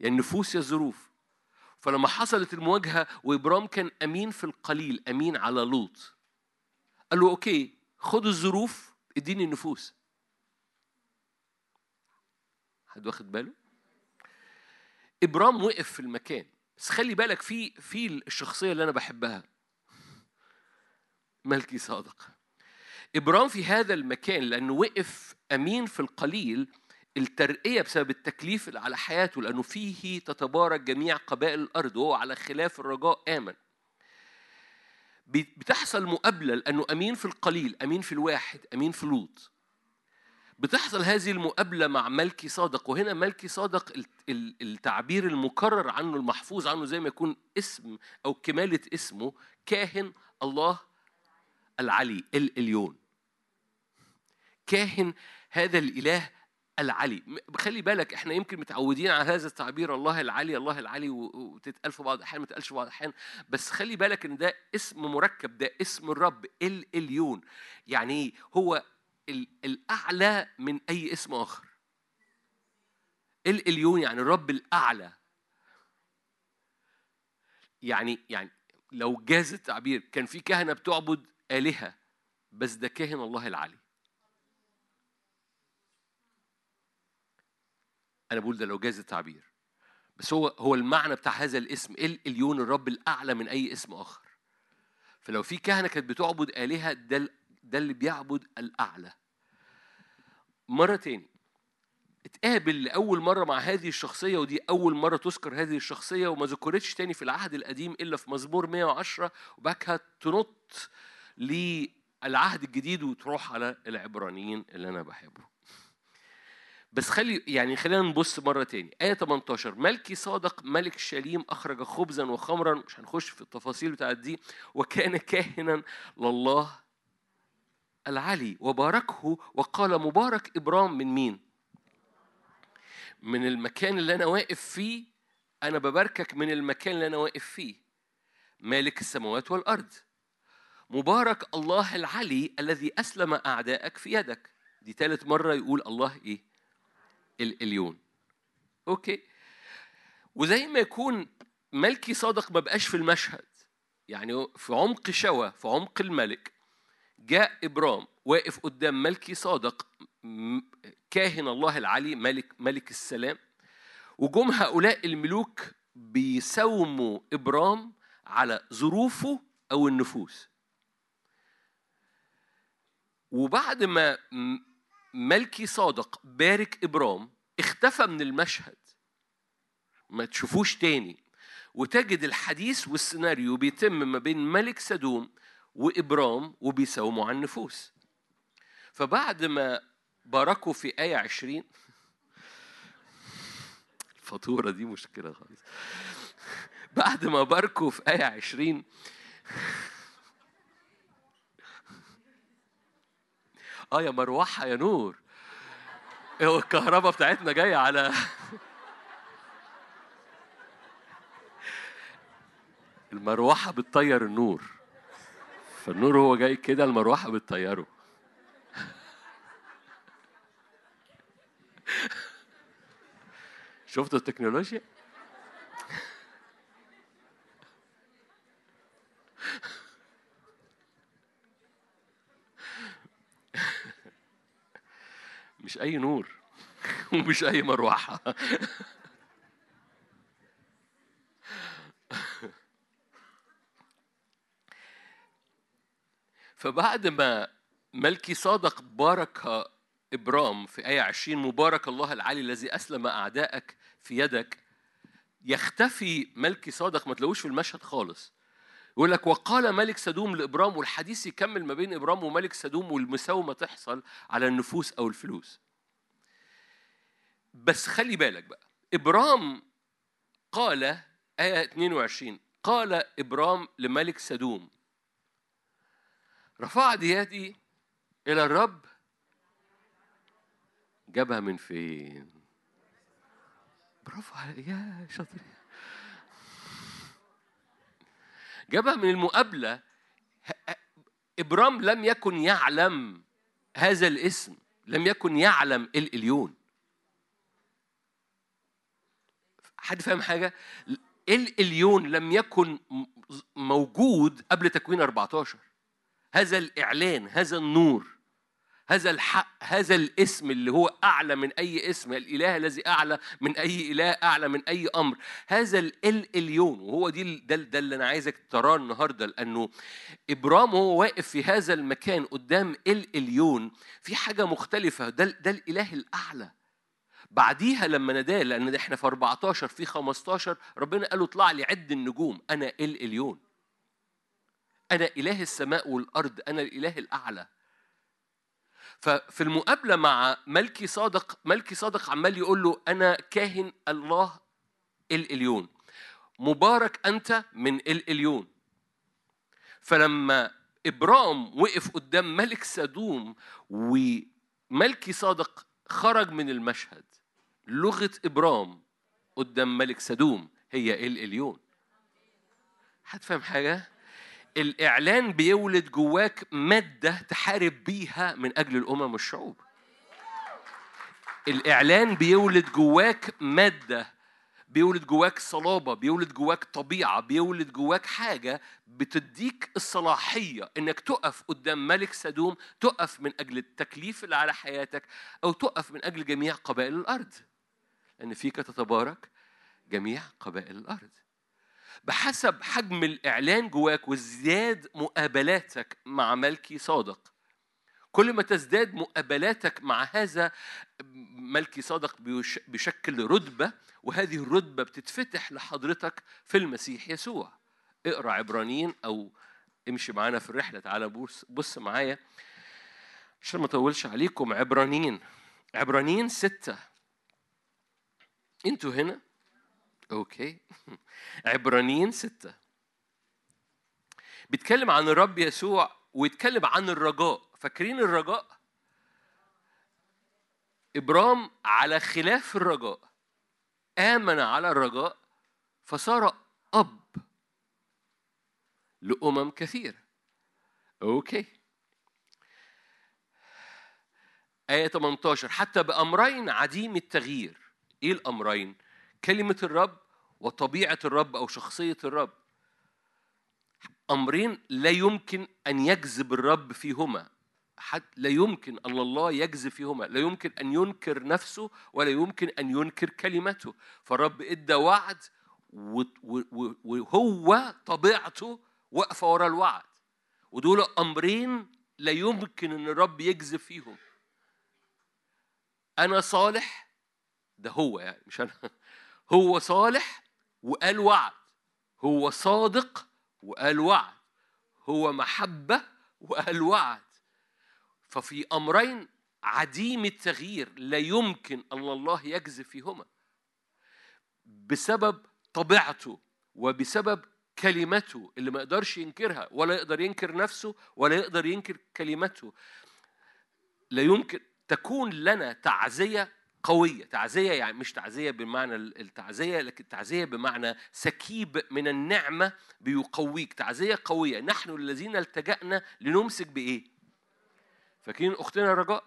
يا النفوس يا الظروف. فلما حصلت المواجهة وإبرام كان أمين في القليل أمين على لوط. قال له أوكي خد الظروف إديني النفوس. حد واخد باله؟ إبرام وقف في المكان. بس خلي بالك في في الشخصية اللي أنا بحبها. ملكي صادق. إبرام في هذا المكان لأنه وقف أمين في القليل الترقية بسبب التكليف اللي على حياته لأنه فيه تتبارك جميع قبائل الأرض وهو على خلاف الرجاء آمن. بتحصل مقابلة لأنه أمين في القليل أمين في الواحد أمين في لوط. بتحصل هذه المقابلة مع ملكي صادق وهنا ملكي صادق ال- ال- التعبير المكرر عنه المحفوظ عنه زي ما يكون اسم أو كمالة اسمه كاهن الله العلي الإليون كاهن هذا الإله العلي. خلي بالك إحنا يمكن متعودين على هذا التعبير الله العلي الله العلي وتتقال في بعض الأحيان ما تتقالش في بعض الأحيان. بس خلي بالك إن ده اسم مركب ده اسم الرب الإليون يعني إيه هو الأعلى من أي اسم آخر. الإليون يعني الرب الأعلى. يعني يعني لو جاز التعبير كان في كهنة بتعبد آلهة بس ده كاهن الله العلي أنا بقول ده لو جاز التعبير. بس هو هو المعنى بتاع هذا الاسم الإليون الرب الأعلى من أي اسم آخر. فلو في كهنة كانت بتعبد آلهة ده ده اللي بيعبد الأعلى. مرة تاني اتقابل لأول مرة مع هذه الشخصية ودي أول مرة تذكر هذه الشخصية وما ذكرتش تاني في العهد القديم إلا في مزمور 110 وبعد كده تنط للعهد الجديد وتروح على العبرانيين اللي أنا بحبه بس خلي يعني خلينا نبص مرة تاني. آية 18 ملكي صادق ملك شاليم أخرج خبزا وخمرا مش هنخش في التفاصيل بتاعت دي وكان كاهنا لله العلي وباركه وقال مبارك إبرام من مين؟ من المكان اللي أنا واقف فيه أنا بباركك من المكان اللي أنا واقف فيه. مالك السماوات والأرض. مبارك الله العلي الذي أسلم أعدائك في يدك. دي ثالث مرة يقول الله إيه؟ الإليون أوكي. وزي ما يكون ملكي صادق ما بقاش في المشهد. يعني في عمق شوى في عمق الملك. جاء إبرام واقف قدام ملكي صادق كاهن الله العلي ملك ملك السلام. وجم هؤلاء الملوك بيساوموا إبرام على ظروفه أو النفوس. وبعد ما ملكي صادق بارك إبرام اختفى من المشهد. ما تشوفوش تاني. وتجد الحديث والسيناريو بيتم ما بين ملك سدوم وإبرام وبيساوموا عن النفوس. فبعد ما باركوا في آية عشرين الفاتورة دي مشكلة خالص. بعد ما باركوا في آية عشرين آه يا مروحة يا نور. الكهرباء بتاعتنا جاية على المروحة بتطير النور. فالنور هو جاي كده المروحة بتطيره شفتوا التكنولوجيا؟ مش أي نور ومش أي مروحة فبعد ما ملكي صادق بارك إبرام في آية 20 مبارك الله العلي الذي أسلم أعدائك في يدك يختفي ملكي صادق ما تلاقوش في المشهد خالص. يقول لك وقال ملك سدوم لإبرام والحديث يكمل ما بين إبرام وملك سدوم والمساومة تحصل على النفوس أو الفلوس. بس خلي بالك بقى إبرام قال آية 22 قال إبرام لملك سدوم رفعت يدي إلى الرب. جابها من فين؟ برافو يا شاطر. جابها من المقابلة. إبرام لم يكن يعلم هذا الاسم. لم يكن يعلم الإليون حد فاهم حاجة؟ الإليون لم يكن موجود قبل تكوين 14 هذا الإعلان هذا النور هذا الحق هذا الاسم اللي هو أعلى من أي اسم الإله الذي أعلى من أي إله أعلى من أي أمر. هذا ال اليون وهو دي ده, ده اللي أنا عايزك تراه النهارده لأنه إبرام وهو واقف في هذا المكان قدام ال اليون في حاجة مختلفة ده ده الإله الأعلى. بعديها لما ناداه لأن إحنا في 14 في 15 ربنا قال له اطلع لي عد النجوم أنا ال أنا إله السماء والأرض أنا الإله الأعلى. ففي المقابلة مع ملكي صادق ملكي صادق عمال يقول له أنا كاهن الله الإليون. مبارك أنت من الإليون. فلما ابرام وقف قدام ملك سدوم وملكي صادق خرج من المشهد لغه ابرام قدام ملك سدوم هي الإليون. هتفهم حاجة؟ الإعلان بيولد جواك مادة تحارب بيها من أجل الأمم والشعوب. الإعلان بيولد جواك مادة بيولد جواك صلابة بيولد جواك طبيعة بيولد جواك حاجة بتديك الصلاحية إنك تقف قدام ملك سدوم تقف من أجل التكليف اللي على حياتك أو تقف من أجل جميع قبائل الأرض. لأن فيك تتبارك جميع قبائل الأرض. بحسب حجم الإعلان جواك وازدياد مقابلاتك مع ملكي صادق. كل ما تزداد مقابلاتك مع هذا ملكي صادق بيش- بيشكل رتبة وهذه الرتبة بتتفتح لحضرتك في المسيح يسوع. اقرأ عبرانيين أو امشي معانا في الرحلة. تعالى بص بص معايا. عشان ما أطولش عليكم عبرانيين. عبرانيين ستة. أنتوا هنا؟ أوكي. عبرانيين ستة. بيتكلم عن الرب يسوع ويتكلم عن الرجاء. فاكرين الرجاء؟ إبرام على خلاف الرجاء. آمن على الرجاء فصار أب لأمم كثيرة. أوكي. آية 18 حتى بأمرين عديم التغيير. إيه الأمرين؟ كلمة الرب وطبيعة الرب أو شخصية الرب. أمرين لا يمكن أن يجذب الرب فيهما. حد لا يمكن أن الله يجذب فيهما. لا يمكن أن ينكر نفسه ولا يمكن أن ينكر كلمته. فالرب إدى وعد وهو طبيعته واقفة ورا الوعد. ودول أمرين لا يمكن أن الرب يجذب فيهم. أنا صالح؟ ده هو يعني مش أنا. هو صالح وقال وعد. هو صادق وقال وعد. هو محبة وقال وعد. ففي أمرين عديم التغيير لا يمكن أن الله يجذب فيهما. بسبب طبيعته وبسبب كلمته اللي ما يقدرش ينكرها ولا يقدر ينكر نفسه ولا يقدر ينكر كلمته. لا يمكن تكون لنا تعزية قوية تعزية يعني مش تعزية بمعنى التعزية لكن تعزية بمعنى سكيب من النعمة بيقويك تعزية قوية. نحن الذين التجأنا لنمسك بإيه؟ فاكرين أختنا رجاء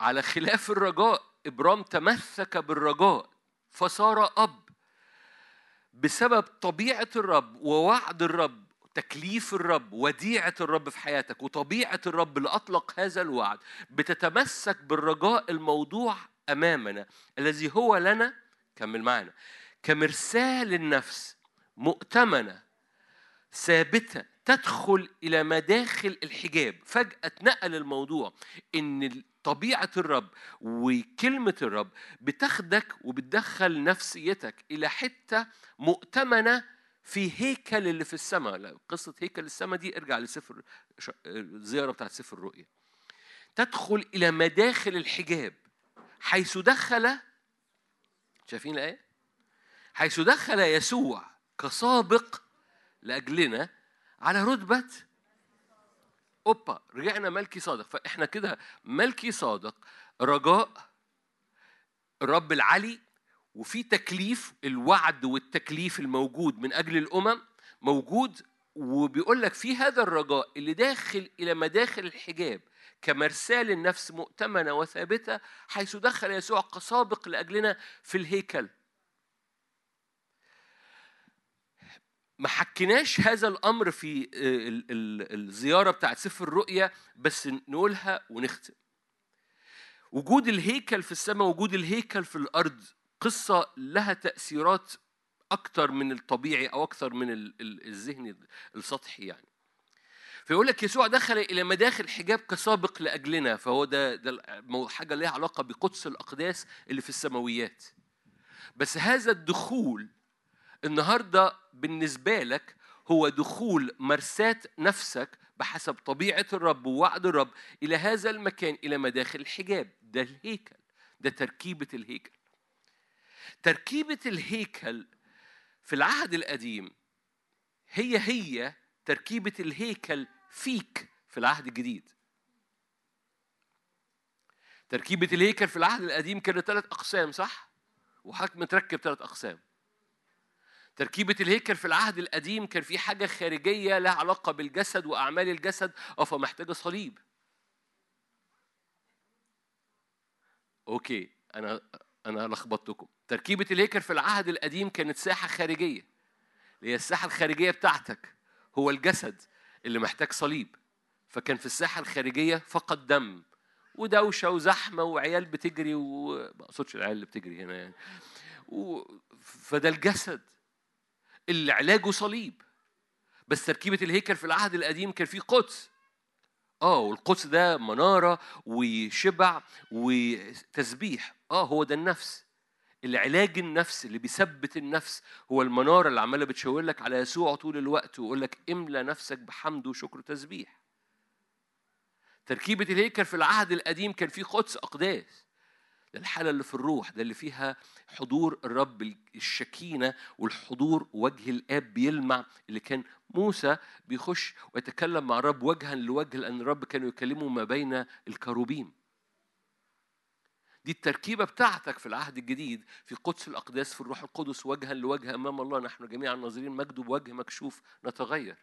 على خلاف الرجاء إبرام تمسك بالرجاء فصار أب. بسبب طبيعة الرب ووعد الرب تكليف الرب وديعة الرب في حياتك وطبيعة الرب اللي أطلق هذا الوعد بتتمسك بالرجاء الموضوع أمامنا الذي هو لنا كمل معنا. كمرساة للنفس مؤتمنة ثابتة تدخل إلى مداخل الحجاب. فجأة اتنقل الموضوع إن طبيعة الرب وكلمة الرب بتاخدك وبتدخل نفسيتك إلى حتة مؤتمنة في هيكل اللي في السماء. قصة هيكل السماء دي ارجع لسفر الزيارة بتاعت سفر الرؤيا. تدخل إلى مداخل الحجاب. حيث دخل شايفين الآية؟ حيث دخل يسوع كسابق لأجلنا على رتبة أوبا. رجعنا ملكي صادق. فإحنا كده ملكي صادق رجاء الرب العلي وفي تكليف الوعد والتكليف الموجود من أجل الأمم موجود. وبيقول لك في هذا الرجاء اللي داخل إلى مداخل الحجاب كمرساة للنفس مؤتمنة وثابتة حيث دخل يسوع كسابق لأجلنا في الهيكل. ما حكيناش هذا الأمر في ال- ال- الزيارة بتاعت سفر الرؤيا بس نقولها ونختم. وجود الهيكل في السماء وجود الهيكل في الأرض قصة لها تأثيرات أكتر من الطبيعي أو أكتر من ال- ال- الذهني السطحي يعني. فيقول لك يسوع دخل إلى مداخل حجاب كسابق لأجلنا فهو ده ده حاجة ليها علاقة بقدس الأقداس اللي في السماويات. بس هذا الدخول النهارده بالنسبة لك هو دخول مرساة نفسك بحسب طبيعة الرب ووعد الرب إلى هذا المكان إلى مداخل الحجاب. ده الهيكل ده تركيبة الهيكل. تركيبة الهيكل في العهد القديم هي هي تركيبة الهيكل فيك في العهد الجديد تركيبة الهيكل في العهد القديم كانت ثلاث أقسام صح؟ وحضرتك متركب ثلاث أقسام تركيبة الهيكل في العهد القديم كان في حاجة خارجية لها علاقة بالجسد وأعمال الجسد أو فمحتاجة صليب. أوكي أنا أنا لخبطتكم. تركيبة الهيكل في العهد القديم كانت ساحة خارجية. اللي هي الساحة الخارجية بتاعتك هو الجسد اللي محتاج صليب. فكان في الساحة الخارجية فقط دم. ودوشة وزحمة وعيال بتجري وما أقصدش العيال اللي بتجري هنا يعني. و... فده الجسد اللي علاجه صليب. بس تركيبة الهيكل في العهد القديم كان فيه قدس. آه والقدس ده منارة وشبع وتسبيح. آه هو ده النفس. العلاج النفس اللي بيثبت النفس هو المنارة اللي عمالة بتشاور لك على يسوع طول الوقت ويقول لك املى نفسك بحمد وشكر وتسبيح. تركيبة الهيكل في العهد القديم كان فيه قدس أقداس. ده الحالة اللي في الروح ده اللي فيها حضور الرب الشكينة والحضور وجه الآب بيلمع اللي كان موسى بيخش ويتكلم مع الرب وجها لوجه لأن الرب كانوا يكلموا ما بين الكروبيم. دي التركيبة بتاعتك في العهد الجديد في قدس الأقداس في الروح القدس وجها لوجه أمام الله نحن جميعا ناظرين مجده بوجه مكشوف نتغير.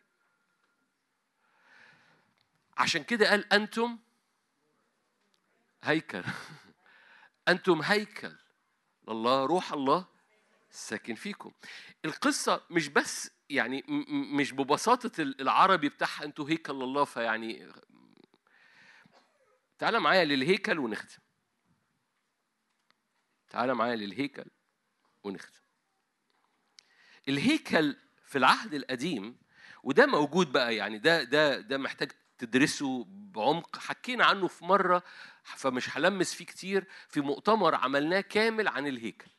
عشان كده قال أنتم هيكل. أنتم هيكل. الله روح الله ساكن فيكم. القصة مش بس يعني مش ببساطة ال- العربي بتاعها أنتوا هيكل الله فيعني تعالى معايا للهيكل ونختم. تعالى معايا للهيكل ونختم الهيكل في العهد القديم وده موجود بقى يعني ده ده ده محتاج تدرسه بعمق. حكينا عنه في مرة فمش هلمس فيه كتير في مؤتمر عملناه كامل عن الهيكل.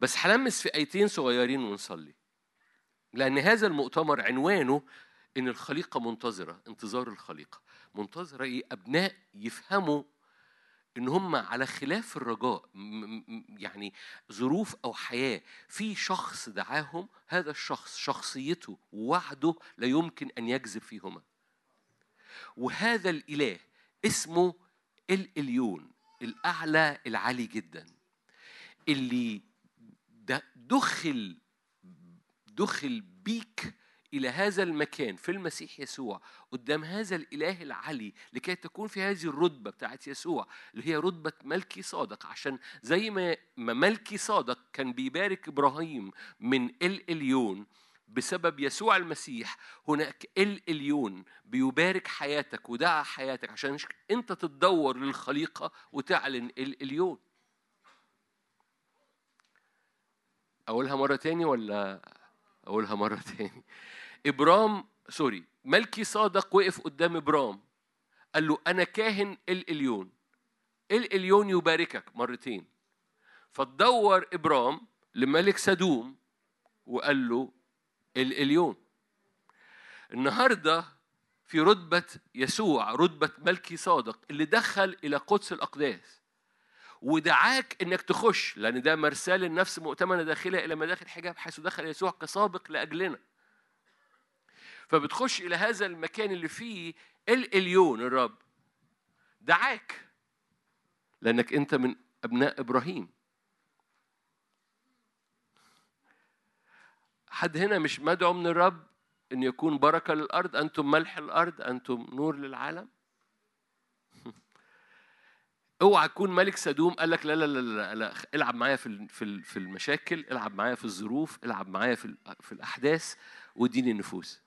بس هلمس في آيتين صغيرين ونصلي لأن هذا المؤتمر عنوانه إن الخليقة منتظرة انتظار الخليقة. منتظرة إيه أبناء يفهموا إن هم على خلاف الرجاء يعني ظروف أو حياة في شخص دعاهم هذا الشخص شخصيته ووعده لا يمكن أن يكذب فيهما. وهذا الإله اسمه الإليون الأعلى العالي جدا. اللي دخل دخل بيك إلى هذا المكان في المسيح يسوع قدام هذا الإله العلي لكي تكون في هذه الرتبة بتاعت يسوع اللي هي رتبة ملكي صادق. عشان زي ما ملكي صادق كان بيبارك إبراهيم من الإليون بسبب يسوع المسيح هناك الإليون بيبارك حياتك ودعا حياتك عشان أنت تتدور للخليقة وتعلن الإليون أقولها مرة تاني ولا أقولها مرة تاني. إبرام سوري ملكي صادق وقف قدام إبرام. قال له أنا كاهن الإليون. الإليون يباركك مرتين. فتدور إبرام لملك سدوم وقال له الإليون. النهارده في رتبة يسوع رتبة ملكي صادق اللي دخل إلى قدس الأقداس. ودعاك إنك تخش لأن ده مرسال النفس مؤتمنة داخلها إلى مداخل حجاب حيث دخل يسوع كسابق لأجلنا. فبتخش إلى هذا المكان اللي فيه الإليون الرب. دعاك لأنك أنت من أبناء إبراهيم. حد هنا مش مدعو من الرب إن يكون بركة للأرض؟ أنتم ملح الأرض؟ أنتم نور للعالم؟ أوعى تكون ملك سدوم. قال لك لا لا لا لا, لا. العب معايا في في في المشاكل العب معايا في الظروف العب معايا في في الأحداث واديني النفوس.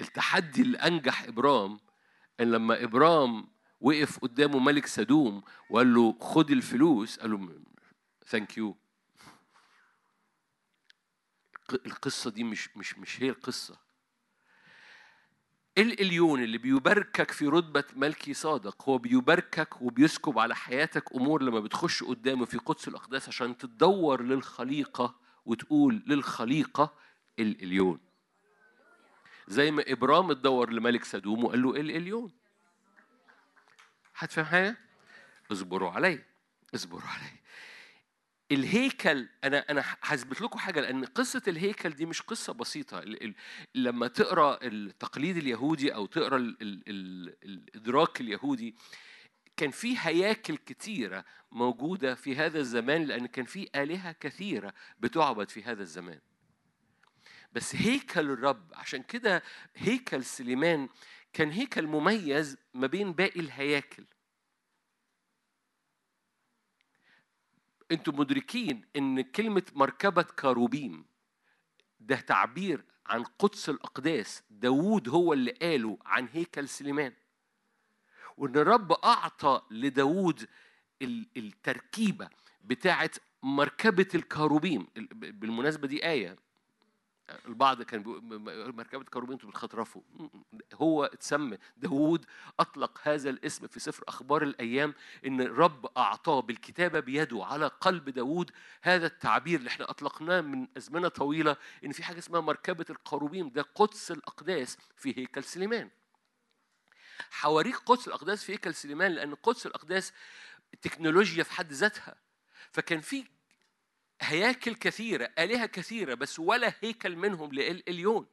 التحدي اللي أنجح إبرام إن لما إبرام وقف قدامه ملك سدوم وقال له خد الفلوس قال له thank you القصة دي مش مش مش هي القصة. الإليون اللي بيباركك في رتبة ملكي صادق هو بيباركك وبيسكب على حياتك أمور لما بتخش قدامه في قدس الأقداس عشان تدور للخليقة وتقول للخليقة الإليون زي ما إبرام اتدور لملك سدوم وقال له الإليون هتفهم حاجة؟ اصبروا علي اصبروا علي الهيكل أنا أنا هثبت لكم حاجة لأن قصة الهيكل دي مش قصة بسيطة. لما تقرأ التقليد اليهودي أو تقرأ ال ال ال الإدراك اليهودي كان في هياكل كتيرة موجودة في هذا الزمان لأن كان في آلهة كثيرة بتعبد في هذا الزمان. بس هيكل الرب عشان كده هيكل سليمان كان هيكل مميز ما بين باقي الهياكل. أنتم مدركين ان كلمة مركبة كاروبيم ده تعبير عن قدس الأقداس. داوود هو اللي قاله عن هيكل سليمان. وان الرب أعطى لداوود التركيبة بتاعة مركبة الكاروبيم. بالمناسبة دي آية البعض كان مركبة كروبين بتخطرفوا هو اتسمى داوود أطلق هذا الاسم في سفر أخبار الأيام إن الرب أعطاه بالكتابة بيده على قلب داوود. هذا التعبير اللي إحنا أطلقناه من أزمنة طويلة إن في حاجة اسمها مركبة القروبين ده قدس الأقداس في هيكل سليمان. حواريك قدس الأقداس في هيكل سليمان لأن قدس الأقداس تكنولوجيا في حد ذاتها. فكان في هياكل كثيرة آلهة كثيرة بس ولا هيكل منهم للإليون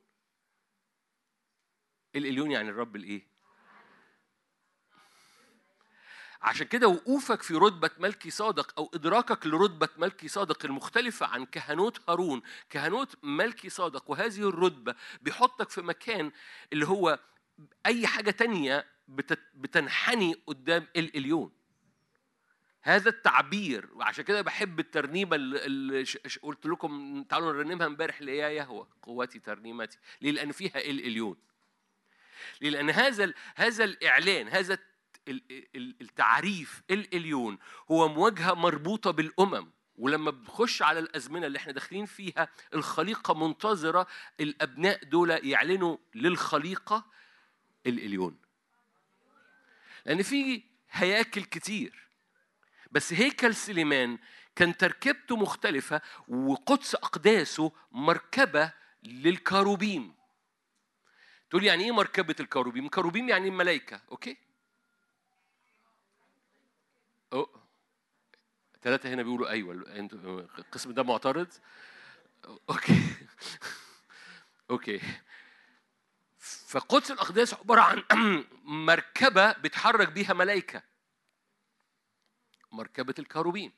الإليون يعني الرب الإيه؟ عشان كده وقوفك في رتبة ملكي صادق أو إدراكك لرتبة ملكي صادق المختلفة عن كهنوت هارون. كهنوت ملكي صادق وهذه الرتبة بيحطك في مكان اللي هو أي حاجة تانية بتنحني قدام الإليون هذا التعبير وعشان كده بحب الترنيمة اللي قلت لكم تعالوا نرنمها امبارح هي يهوى قوتي ترنيمتي ليه؟ لأن فيها الاليون ليه؟ لأن هذا هذا الإعلان هذا التعريف الاليون هو مواجهة مربوطة بالأمم. ولما بنخش على الأزمنة اللي إحنا داخلين فيها الخليقة منتظرة الأبناء دول يعلنوا للخليقة الاليون لأن في هياكل كتير. بس هيكل سليمان كان تركيبته مختلفة وقدس أقداسه مركبة للكاروبيم تقول يعني إيه مركبة الكاروبيم؟ كاروبيم يعني الملائكة، okay؟ أوه. ثلاثة هنا بيقولوا أيوه القسم ده معترض؟ okay okay فقدس الأقداس عبارة عن مركبة بتحرك بيها ملائكة مركبة الكاروبين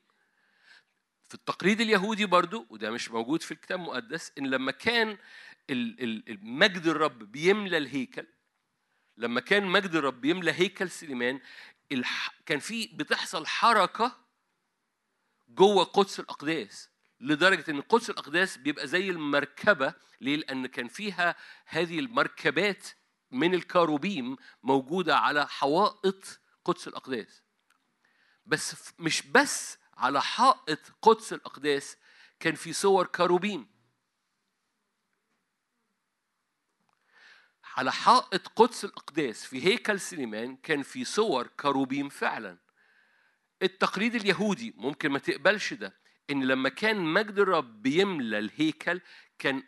في التقليد اليهودي برضو وده مش موجود في الكتاب المقدس إن لما كان مجد الرب بيملى الهيكل لما كان مجد الرب بيملى هيكل سليمان كان في بتحصل حركة جوه قدس الأقداس لدرجة إن قدس الأقداس بيبقى زي المركبة ليه؟ لأن كان فيها هذه المركبات من الكاروبيم موجودة على حوائط قدس الأقداس بس مش بس على حائط قدس الأقداس كان في صور كروبيم على حائط قدس الأقداس في هيكل سليمان كان في صور كروبيم فعلا. التقليد اليهودي ممكن ما تقبلش ده إن لما كان مجد الرب بيملى الهيكل كان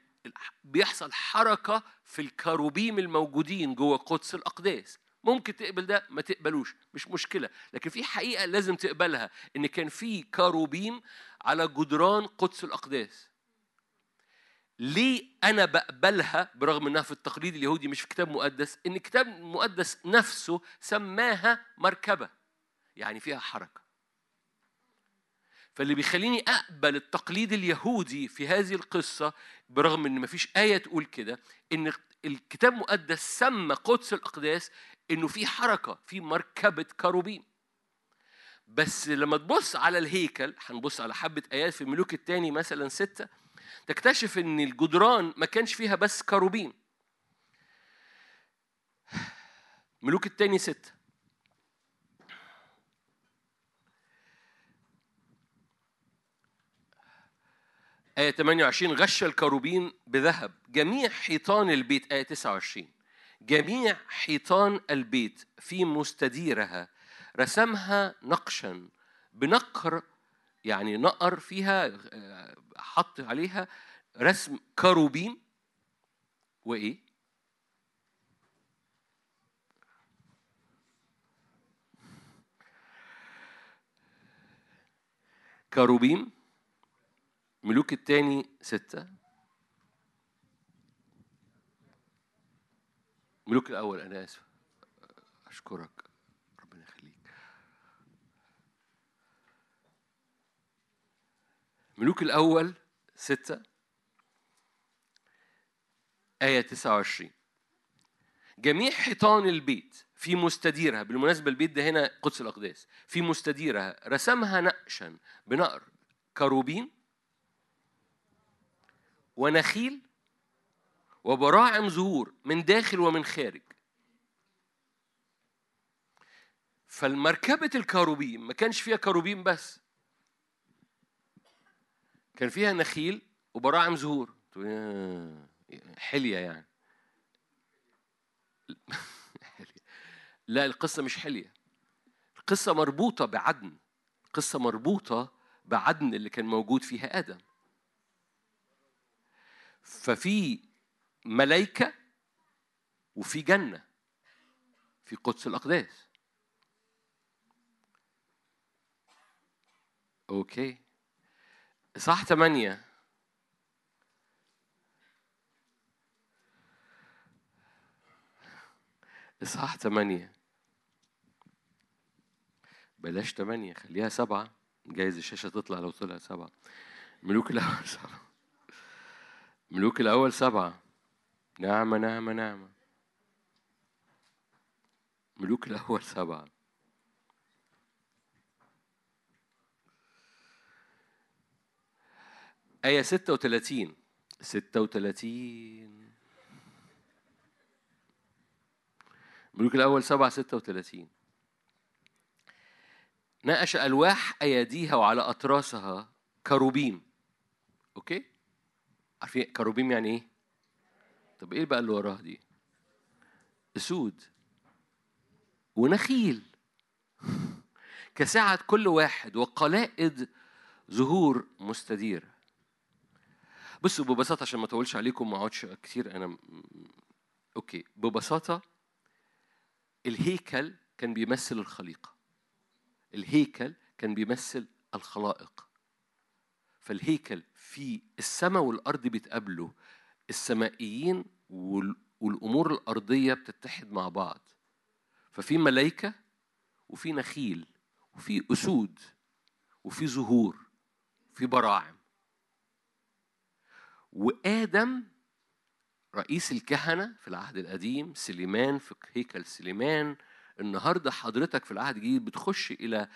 بيحصل حركة في الكروبيم الموجودين جوه قدس الأقداس. ممكن تقبل ده؟ ما تقبلوش مش مشكلة. لكن في حقيقة لازم تقبلها إن كان في كاروبيم على جدران قدس الأقداس. ليه أنا بقبلها برغم إنها في التقليد اليهودي مش في كتاب مقدس؟ إن الكتاب المقدس نفسه سماها مركبة يعني فيها حركة. فاللي بيخليني أقبل التقليد اليهودي في هذه القصة برغم إن مفيش آية تقول كده إن الكتاب المقدس سمى قدس الأقداس إنه في حركة في مركبة كروبين. بس لما تبص على الهيكل هنبص على حبة آيات في الملوك الثاني مثلا ستة تكتشف إن الجدران ما كانش فيها بس كروبين. ملوك التاني ستة. آية 28 غش الكروبين بذهب. جميع حيطان البيت. آية 29 جميع حيطان البيت في مستديرها رسمها نقشا بنقر يعني نقر فيها آه، حط عليها رسم كروبين. وإيه؟ كروبيم ملوك الثاني ستة. ملوك الأول أنا آسف. أشكرك. ربنا يخليك. ملوك الأول ستة. آية 29 جميع حيطان البيت في مستديرها بالمناسبة البيت ده هنا قدس الأقداس في مستديرها رسمها نقشا بنقر كروبين ونخيل وبراعم زهور من داخل ومن خارج. فالمركبة الكروبيم ما كانش فيها كروبيم بس. كان فيها نخيل وبراعم زهور حلية يعني. لا القصة مش حلية. القصة مربوطة بعدن. القصة مربوطة بعدن اللي كان موجود فيها آدم. ففي ملائكة وفي جنة في قدس الأقداس. أوكي. صح ثمانية إصحاح ثمانية بلاش ثمانية خليها سبعة. جايز الشاشة تطلع لو طلعت سبعة. ملوك الأول سبعة. ملوك الأول سبعة. نعمة نعمة نعمة. ملوك الأول سبعة. آية ستة وثلاثين ستة وثلاثين ملوك الأول سبعة ستة وثلاثين ناقش ألواح أيديها وعلى أتراسها كروبيم. okay؟ عارفين كروبيم يعني إيه؟ طب إيه بقى اللي وراها دي؟ أسود ونخيل. كسعة كل واحد وقلائد زهور مستديرة بصوا ببساطة عشان ما أطولش عليكم ما أقعدش كتير أنا okay. ببساطة الهيكل كان بيمثل الخليقة الهيكل كان بيمثل الخلائق. فالهيكل في السماء والأرض بيتقابلوا. السمائيين وال- والأمور الأرضية بتتحد مع بعض. ففي ملائكة وفي نخيل وفي أسود وفي زهور في براعم. وآدم رئيس الكهنة في العهد القديم سليمان في هيكل سليمان النهارده حضرتك في العهد الجديد بتخش إلى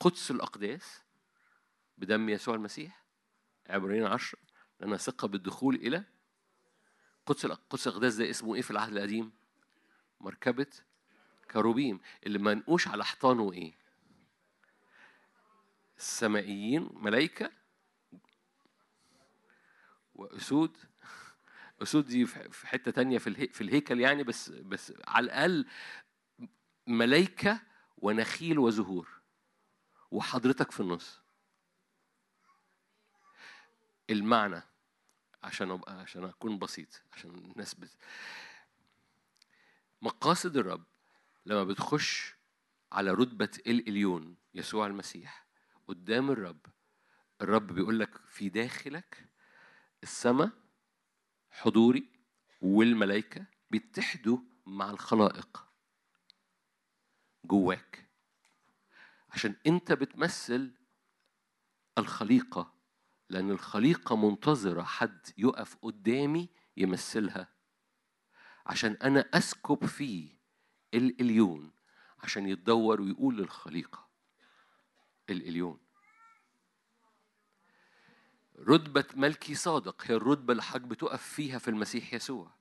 قدس الأقداس بدم يسوع المسيح عبرين عشرة لنا ثقة بالدخول إلى قدس الأق- قدس الأقداس ده اسمه إيه في العهد القديم؟ مركبة كروبيم. اللي منقوش على حيطانه إيه؟ السمائيين ملائكة وأسود. أسود دي في حتة تانية في في الهيكل يعني بس بس على الأقل ملائكة ونخيل وزهور. وحضرتك في النص. المعنى. عشان أبقى عشان أكون بسيط عشان الناس بت... مقاصد الرب لما بتخش على رتبة الإليون يسوع المسيح قدام الرب الرب بيقول لك في داخلك السماء حضوري والملائكة بيتحدوا مع الخلائق جواك. عشان أنت بتمثل الخليقة لأن الخليقة منتظرة حد يقف قدامي يمثلها عشان أنا أسكب فيه الإليون عشان يتدور ويقول للخليقة الإليون. رتبة ملكي صادق هي الرتبة اللي حضرتك بتقف فيها في المسيح يسوع.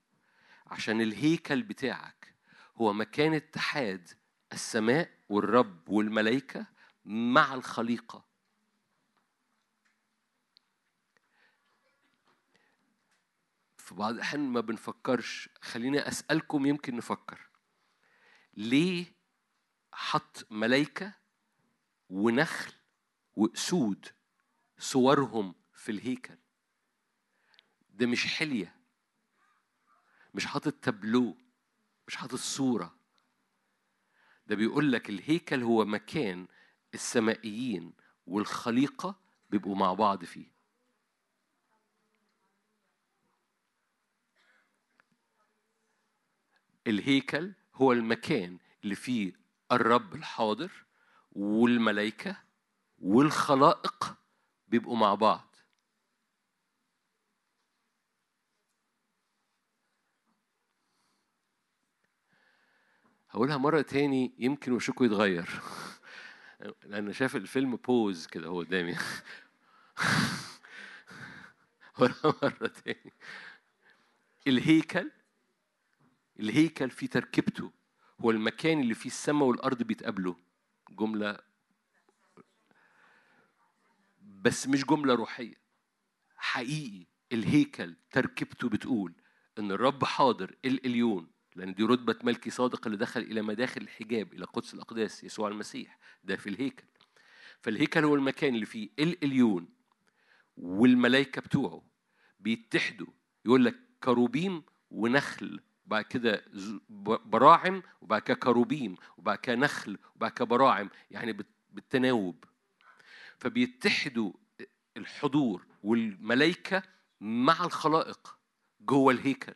عشان الهيكل بتاعك هو مكان اتحاد السماء والرب والملائكة مع الخليقة. في بعض الأحيان ما بنفكرش. خليني أسألكم يمكن نفكر. ليه حط ملائكة ونخل وأسود صورهم في الهيكل؟ ده مش حلية. مش حاطط تابلو مش حاطط صورة. ده بيقول لك الهيكل هو مكان السمائيين والخليقة بيبقوا مع بعض فيه. الهيكل هو المكان اللي فيه الرب الحاضر والملائكة والخلائق بيبقوا مع بعض. هقولها مرة تاني يمكن وشكوا يتغير. لأن شايف الفيلم بوز كده هو قدامي. هقولها مرة تاني. الهيكل الهيكل في تركيبته هو المكان اللي فيه السماء والأرض بيتقابلوا. جملة بس مش جملة روحية. حقيقي الهيكل تركيبته بتقول إن الرب حاضر الإليون لأن دي رتبة ملكي صادق اللي دخل إلى مداخل الحجاب إلى قدس الأقداس يسوع المسيح. ده في الهيكل. فالهيكل هو المكان اللي فيه الإليون والملائكة بتوعه بيتحدوا. يقول لك كروبيم ونخل وبعد كده براعم وبعد كده كروبيم وبعد كده نخل وبعد كده براعم يعني بالتناوب. فبيتحدوا الحضور والملائكة مع الخلائق جوه الهيكل.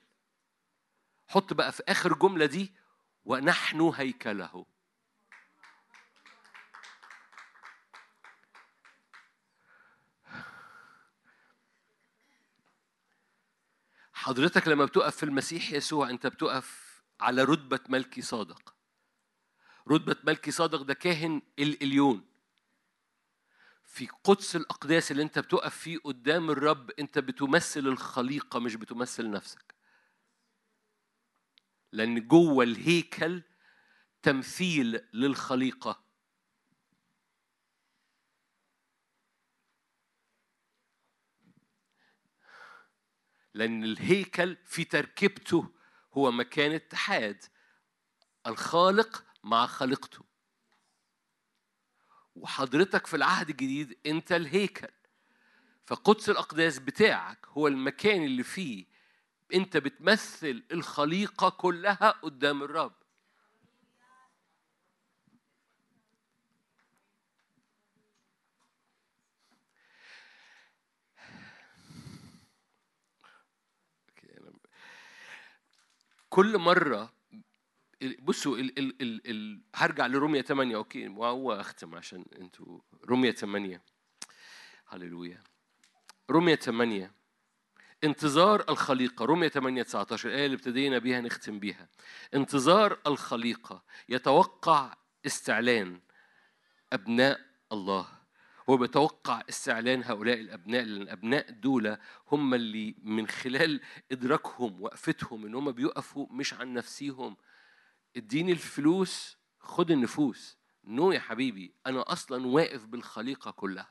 حط بقى في آخر جملة دي ونحن هيكله. حضرتك لما بتقف في المسيح يسوع أنت بتقف على رتبة ملكي صادق. رتبة ملكي صادق ده كاهن الإليون في قدس الأقداس اللي أنت بتقف فيه قدام الرب أنت بتمثل الخليقة مش بتمثل نفسك. لأن جوه الهيكل تمثيل للخليقة. لأن الهيكل في تركيبته هو مكان اتحاد الخالق مع خالقته. وحضرتك في العهد الجديد أنت الهيكل. فقدس الأقداس بتاعك هو المكان اللي فيه أنت بتمثل الخليقة كلها قدام الرب. كل مرة بصوا ال ال ال ال هرجع لرومية 8 أوكي وهو اختم عشان أنتوا. رومية 8 هللويا. رومية 8 انتظار الخليقة. رومية 8 19 الآية اللي ابتدينا بيها نختم بيها. انتظار الخليقة. يتوقع استعلان أبناء الله. هو بيتوقع استعلان هؤلاء الأبناء لأن الأبناء دول هم اللي من خلال إدراكهم وقفتهم إن هم بيقفوا مش عن نفسيهم. اديني الفلوس خد النفوس. نو يا حبيبي أنا أصلا واقف بالخليقة كلها.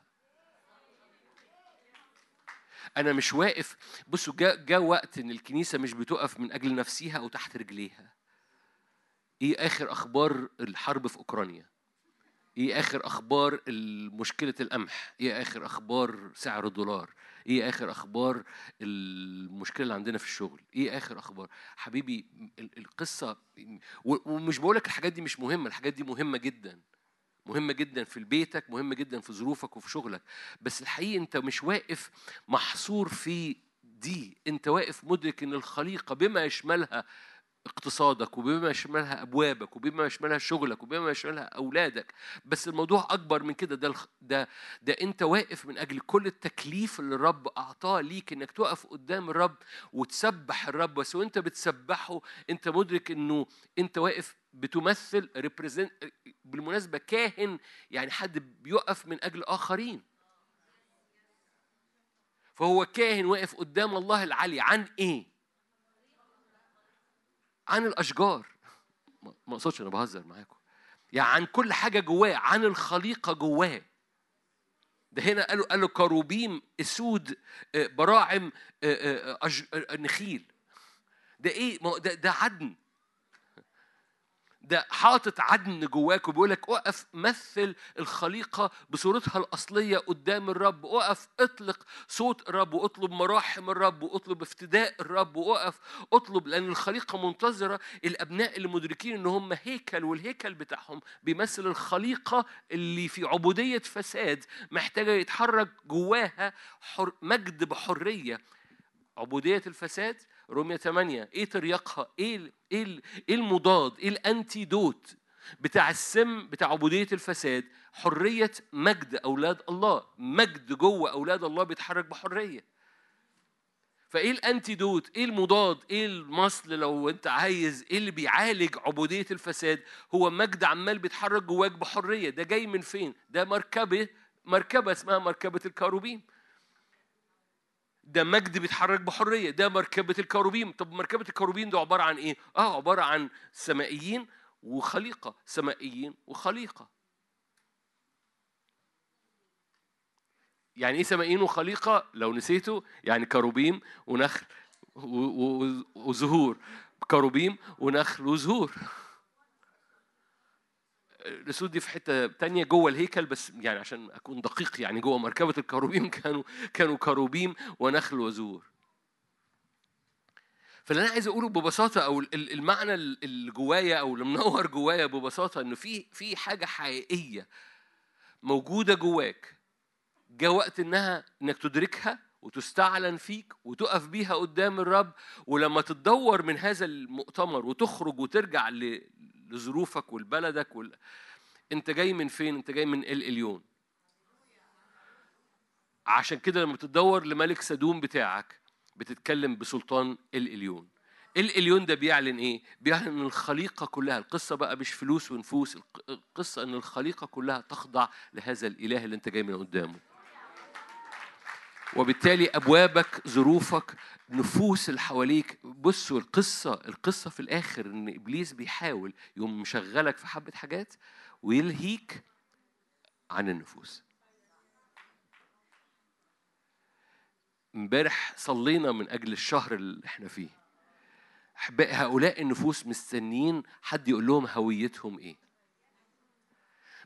أنا مش واقف بصوا جاء جا وقت إن الكنيسة مش بتقف من أجل نفسها أو تحت رجليها. إيه آخر أخبار الحرب في أوكرانيا؟ إيه اخر أخبار مشكله القمح؟ إيه اخر أخبار سعر الدولار؟ إيه اخر أخبار المشكلة اللي عندنا في الشغل؟ إيه اخر أخبار؟ حبيبي ال- القصة ومش بقولك الحاجات دي مش مهمة الحاجات دي مهمة جدا. مهمة جدا في بيتك مهمة جدا في ظروفك وفي شغلك. بس الحقيقة انت مش واقف محصور في دي. انت واقف مدرك ان الخليقة بما يشملها اقتصادك وبما يشملها أبوابك وبما يشملها شغلك وبما يشملها أولادك. بس الموضوع أكبر من كده. ده ده ده أنت واقف من أجل كل التكليف اللي الرب أعطاه ليك إنك تقف قدام الرب وتسبح الرب. بس وأنت بتسبحه أنت مدرك إنه أنت واقف بتمثل بالمناسبة كاهن يعني حد بيقف من أجل آخرين. فهو كاهن واقف قدام الله العلي عن إيه؟ عن الأشجار. ما أقصدش أنا بهزر معاكم. يعني عن كل حاجة جواه عن الخليقة جواه. ده هنا قالوا قالوا كروبيم أسود آه، براعم آه، آه، نخيل. ده إيه؟ ده ده عدن. ده حاطط عدن جواك وبيقول لك اقف مثل الخليقة بصورتها الأصلية قدام الرب اقف اطلق صوت الرب واطلب مراحم الرب واطلب افتداء الرب واقف اطلب لأن الخليقة منتظرة الأبناء اللي مدركين إن هم هيكل والهيكل بتاعهم بيمثل الخليقة اللي في عبودية فساد محتاجة يتحرك جواها حر مجد بحرية. عبودية الفساد رومية 8 إيه تريقها؟ إيه إيه إيه المضاد؟ إيه الأنتيدوت بتاع السم بتاع عبودية الفساد؟ حرية مجد أولاد الله. مجد جوه أولاد الله بيتحرك بحرية. فإيه الأنتيدوت؟ إيه المضاد؟ إيه المصل؟ لو أنت عايز إيه اللي بيعالج عبودية الفساد؟ هو مجد عمال بيتحرك جواك بحرية. ده جاي من فين؟ ده مركبة مركبة اسمها مركبة الكاروبيم. ده مجد بيتحرك بحرية ده مركبة الكاروبيم. طب مركبة الكاروبيم ده عبارة عن إيه؟ آه عبارة عن سمائيين وخليقة سمائيين وخليقة. يعني إيه سمائيين وخليقة؟ لو نسيته يعني كروبيم ونخل وزهور. كروبيم ونخل وزهور. الاسود دي في حتة تانية جوه الهيكل بس يعني عشان أكون دقيق يعني جوه مركبة الكروبيم كانوا كانوا كروبيم ونخل وزهور فاللي أنا عايز أقوله ببساطة أو ال- ال- المعنى ال- اللي جوايا أو اللي منور جوايا ببساطة إنه في في حاجة حقيقية موجودة جواك جاء وقت إنها إنك تدركها وتستعلن فيك وتقف بيها قدام الرب ولما تتدور من هذا المؤتمر وتخرج وترجع لظروفك ولبلدك وال... انت جاي من فين؟ انت جاي من ال اليون. عشان كده لما تدور لملك سدوم بتاعك بتتكلم بسلطان ال اليون. ال اليون ده بيعلن إيه؟ بيعلن إن الخليقة كلها القصة بقى مش فلوس ونفوس الق- القصة إن الخليقة كلها تخضع لهذا الإله اللي أنت جاي من قدامه. وبالتالي أبوابك ظروفك نفوس اللي حواليك. بصوا القصة القصة في الآخر إن إبليس بيحاول يقوم مشغلك في حبة حاجات ويلهيك عن النفوس. امبارح صلينا من أجل الشهر اللي إحنا فيه. احبائي هؤلاء النفوس مستنيين حد يقول لهم هويتهم إيه؟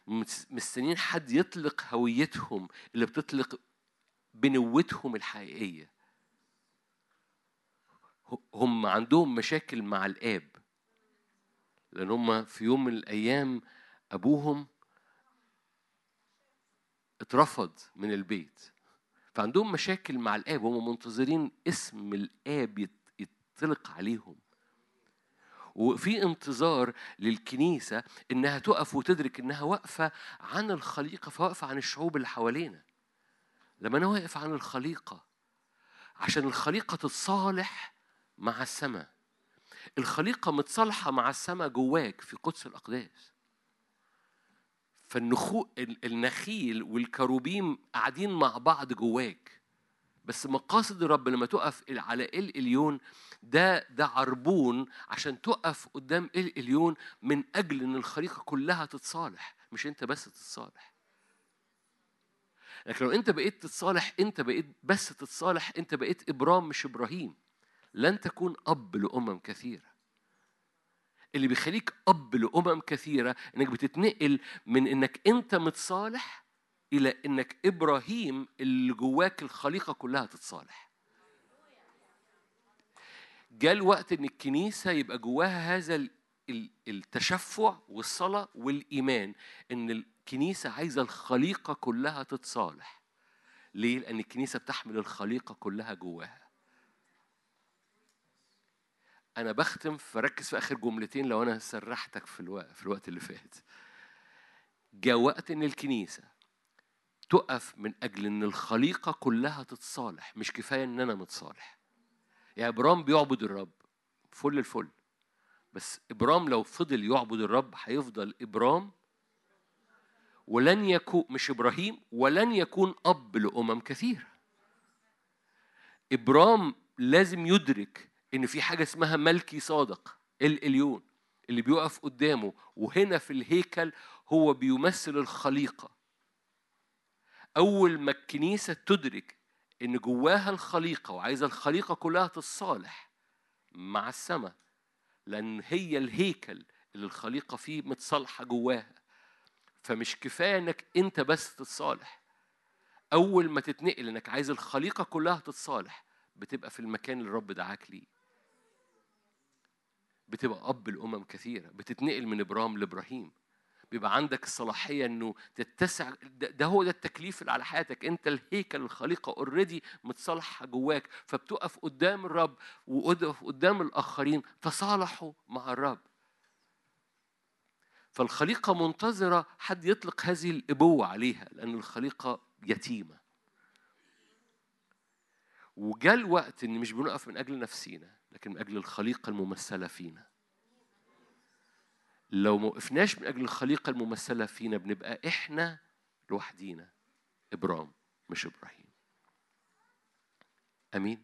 مس- مستنيين حد يطلق هويتهم اللي بتطلق بنوتهم الحقيقية. هم عندهم مشاكل مع الآب. لأن هم في يوم من الأيام أبوهم اترفض من البيت. فعندهم مشاكل مع الآب. هم منتظرين اسم الآب يطلق عليهم. وفي انتظار للكنيسة إنها تقف وتدرك إنها واقفة عن الخليقة فواقفة عن الشعوب اللي حوالينا. لما أنا واقف عن الخليقة عشان الخليقة تتصالح مع السماء. الخليقة متصالحة مع السماء جواك في قدس الأقداس. فالنخو ال- النخيل والكروبيم قاعدين مع بعض جواك. بس مقاصد الرب لما تقف على إل إليون ده ده عربون عشان تقف قدام إل إليون من أجل إن الخليقة كلها تتصالح مش أنت بس تتصالح. لكن لو انت بقيت تتصالح انت بقيت بس تتصالح انت بقيت إبرام مش إبراهيم لن تكون أب لأمم كثيرة. اللي بيخليك أب لأمم كثيرة إنك بتتنقل من إنك أنت متصالح إلى إنك إبراهيم اللي جواك الخليقة كلها تتصالح. جاء الوقت إن الكنيسة يبقى جواها هذا التشفع والصلاة والإيمان إن الكنيسة عايزة الخليقة كلها تتصالح. ليه؟ لأن الكنيسة بتحمل الخليقة كلها جواها. أنا بختم فركز في آخر جملتين لو أنا سرحتك في الوقت في الوقت اللي فات. جاء وقت إن الكنيسة تقف من أجل إن الخليقة كلها تتصالح مش كفاية إن أنا متصالح. يا ابرام بيعبد الرب فل الفل. بس إبرام لو فضل يعبد الرب هيفضل إبرام. ولن يكون مش إبراهيم ولن يكون أب لأمم كثيرة. إبرام لازم يدرك إن في حاجة اسمها ملكي صادق الإليون اللي بيقف قدامه. وهنا في الهيكل هو بيمثل الخليقة. أول ما الكنيسة تدرك إن جواها الخليقة وعايزة الخليقة كلها تتصالح مع السماء لأن هي الهيكل اللي الخليقة فيه متصالحة جواها. فمش كفاية إنك أنت بس تتصالح. أول ما تتنقل إنك عايز الخليقة كلها تتصالح بتبقى في المكان اللي الرب دعاك ليه. بتبقى أب الأمم كثيرة. بتتنقل من إبرام لإبراهيم. بيبقى عندك الصلاحية إنه تتسع ده, هو ده التكليف اللي على حياتك. أنت الهيكل الخليقة أوريدي متصالحة جواك فبتقف قدام الرب وقف قدام الآخرين تصالحوا مع الرب. فالخليقة منتظرة حد يطلق هذه الإبوة عليها لأن الخليقة يتيمة. وجاء الوقت إن مش بنقف من أجل نفسينا لكن من أجل الخليقة الممثلة فينا. لو ما وقفناش من أجل الخليقة الممثلة فينا بنبقى إحنا لوحدينا. إبرام مش إبراهيم. أمين؟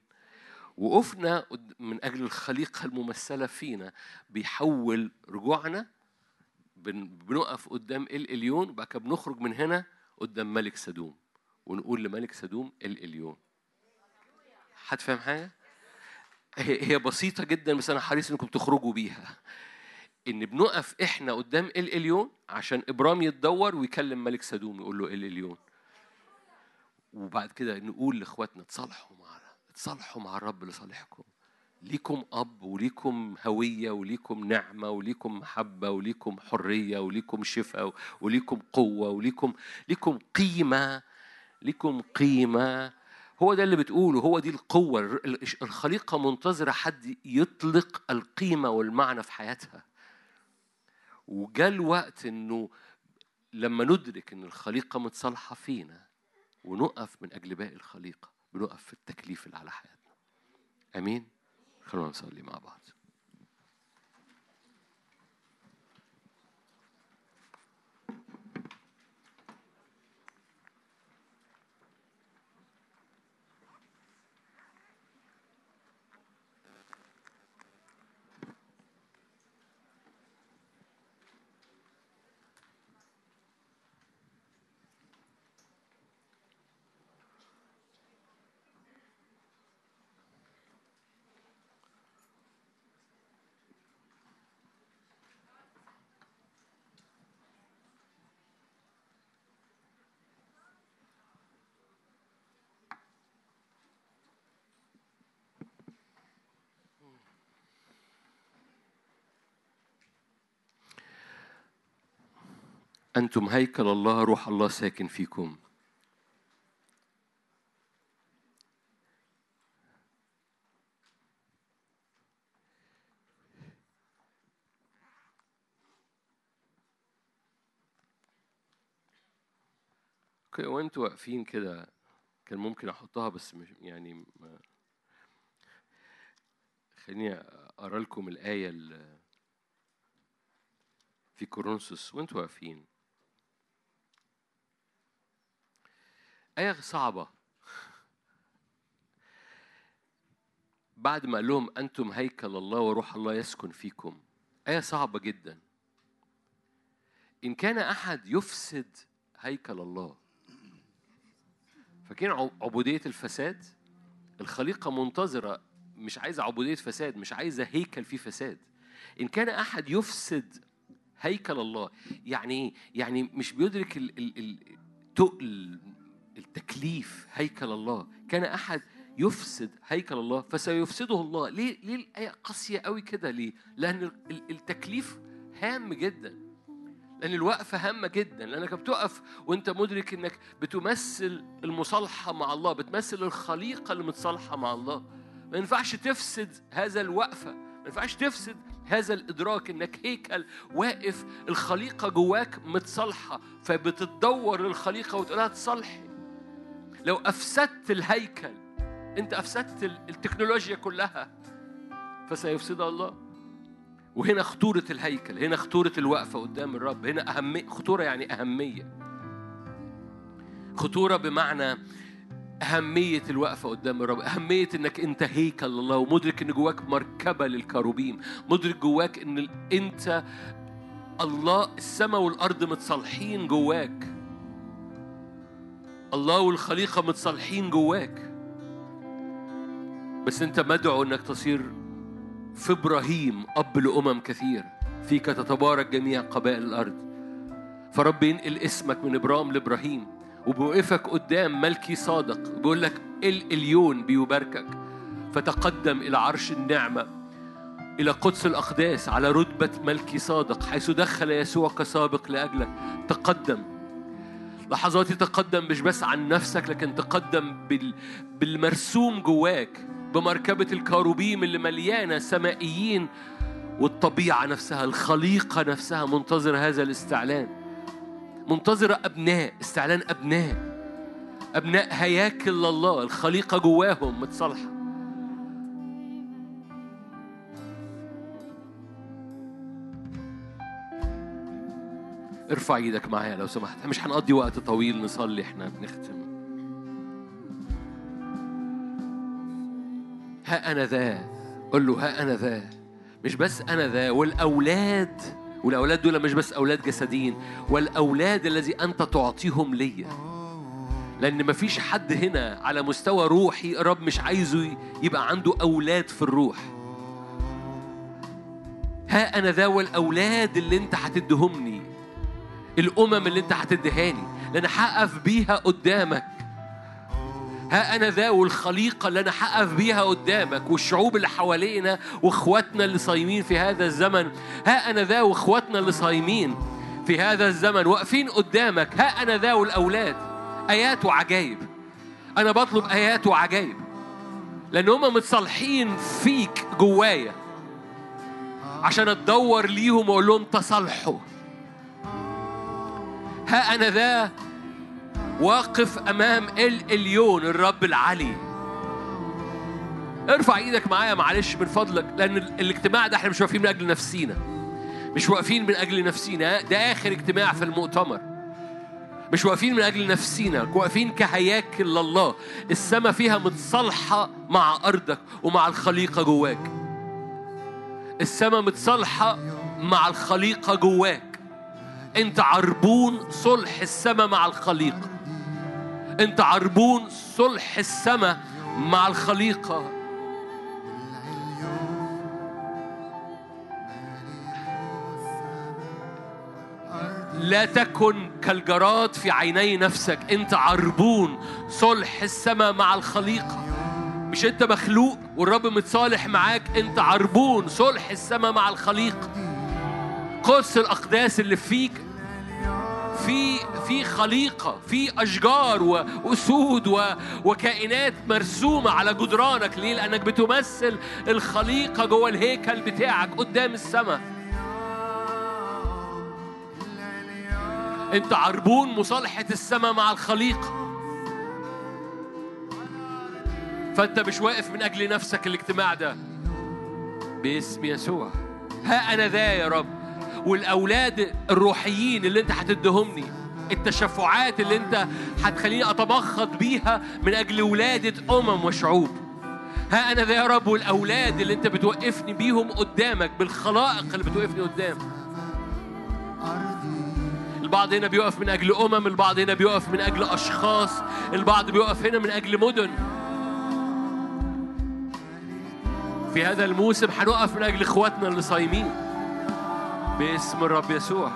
وقفنا من أجل الخليقة الممثلة فينا. بيحول رجوعنا بن- بنقف قدام الإليون وبعد كده بنخرج من هنا قدام ملك سدوم. ونقول لملك سدوم الإليون حد فاهم حاجة؟ هي بسيطة جدا بس أنا حريص إنكم تخرجوا بيها. إن بنقف إحنا قدام الإليون عشان إبرام يتدور ويكلم ملك سدوم يقول له الإليون وبعد كده نقول لإخواتنا تصالحوا مع تصالحوا مع الرب لصالحكم. ليكم أب وليكم هوية وليكم نعمة وليكم محبة وليكم حرية وليكم شفاء وليكم قوة وليكم ليكم قيمة ليكم قيمة. هو ده اللي بتقوله هو دي القوة. ال- الخليقة منتظرة حد يطلق القيمة والمعنى في حياتها. وجاء الوقت إنه لما ندرك إن الخليقة متصالحة فينا ونقف من أجل باقي الخليقة بنقف في التكليف اللي على حياتنا. آمين؟ خلونا نصلي مع بعض. أنتم هيكل الله روح الله ساكن فيكم. وانتوا واقفين كده كان ممكن أحطها بس مش يعني ما خليني اقرا لكم الآية في كورنثوس. وأنتوا واقفين؟ آية صعبة. بعد ما قال لهم أنتم هيكل الله وروح الله يسكن فيكم. آية صعبة جدا. إن كان أحد يفسد هيكل الله فاكرين عب- عبودية الفساد؟ الخليقة منتظرة مش عايزة عبودية فساد مش عايزة هيكل فيه فساد. إن كان أحد يفسد هيكل الله يعني إيه؟ يعني مش بيدرك ال ال ال تقل التكليف هيكل الله. كان أحد يفسد هيكل الله فسيفسده الله. ليه؟ ليه الآية قاسية قوي كده؟ ليه؟ لأن ال- ال- التكليف هام جدا. لأن الوقفة هامة جدا. لأنك بتقف وأنت مدرك إنك بتمثل المصالحة مع الله بتمثل الخليقة اللي متصالحة مع الله. ما ينفعش تفسد هذا الوقفة ما ينفعش تفسد هذا الإدراك إنك هيكل واقف الخليقة جواك متصالحة فبتدور للخليقة وتقولها تصالحي. لو أفسدت الهيكل أنت أفسدت ال- التكنولوجيا كلها فسيفسدها الله. وهنا خطورة الهيكل هنا خطورة الوقفة قدام الرب هنا أهمية خطورة يعني أهمية. خطورة بمعنى أهمية الوقفة قدام الرب أهمية إنك أنت هيكل الله ومدرك إن جواك مركبة للكروبيم مدرك جواك ال- أنت الله السماء والأرض متصالحين جواك. الله والخليقة متصالحين جواك. بس أنت مدعو إنك تصير في إبراهيم أب لأمم كثير. فيك تتبارك جميع قبائل الأرض. فرب ينقل اسمك من إبرام لإبراهيم وبيوقفك قدام ملكي صادق. بيقول لك الإليون بيباركك. فتقدم إلى عرش النعمة إلى قدس الأقداس على رتبة ملكي صادق حيث دخل يسوع كسابق لأجلك. تقدم. لحظات تقدم مش بس عن نفسك لكن تقدم بال... بالمرسوم جواك بمركبة الكاروبيم اللي مليانة سمائيين والطبيعة نفسها الخليقة نفسها منتظرة هذا الاستعلان. منتظرة أبناء استعلان أبناء. أبناء هياكل الله الخليقة جواهم متصالحة. ارفع إيدك معايا لو سمحت. مش هنقضي وقت طويل نصلي إحنا بنختم ها أنا ذا. قول له ها أنا ذا. مش بس أنا ذا والأولاد والأولاد دول مش بس أولاد جسديين والأولاد الذي أنت تعطيهم ليا. لأن مفيش حد هنا على مستوى روحي الرب مش عايزه يبقى عنده أولاد في الروح. ها أنا ذا والأولاد اللي أنت هتديهمني. الأمم اللي أنت هتديهاني لأن هقف بيها قدامك. ها أنا ذا والخليقة اللي أنا هقف بيها قدامك والشعوب اللي حوالينا وإخواتنا اللي صايمين في هذا الزمن. ها أنا ذا وإخواتنا اللي صايمين في هذا الزمن واقفين قدامك. ها أنا ذا والأولاد. آيات وعجائب أنا بطلب آيات وعجائب لأن هم متصالحين فيك جوايا. عشان أتدور ليهم وأقول لهم تصالحوا. ها أنا ذا واقف أمام الاليون الرب العلي ارفع إيدك معايا معلش من فضلك ال- الاجتماع ده إحنا مش واقفين من أجل نفسينا. مش واقفين من أجل نفسينا ده آخر اجتماع في المؤتمر. مش واقفين من أجل نفسينا واقفين كهياكل لله. السماء فيها متصالحة مع أرضك ومع الخليقة جواك. السماء متصالحة مع الخليقة جواك. انت عربون صلح السماء مع الخليقة. انت عربون صلح السماء مع الخليقة. لا تكن كالجراد في عيني نفسك. انت عربون صلح السماء مع الخليقة. مش انت مخلوق والرب متصالح معاك. انت عربون صلح السماء مع الخليقة. قدس الأقداس اللي فيك في في خليقة في أشجار وأسود وكائنات مرسومة على جدرانك ليه؟ لأنك بتمثل الخليقة جوه الهيكل بتاعك قدام السماء. أنت عربون مصالحة السماء مع الخليقة. فأنت مش واقف من أجل نفسك الاجتماع ده. باسم يسوع. ها أنا ذا يا رب. والأولاد الروحيين اللي أنت هتديهمني التشفعات اللي أنت هتخليني أتمخض بيها من أجل ولادة أمم وشعوب. ها أنا ذا يا رب والأولاد اللي أنت بتوقفني بيهم قدامك بالخلائق اللي بتوقفني قدام. البعض هنا بيقف من أجل أمم البعض هنا بيقف من أجل أشخاص البعض بيقف هنا من أجل مدن. في هذا الموسم هنقف من أجل إخواتنا اللي صايمين. باسم الرب يسوع.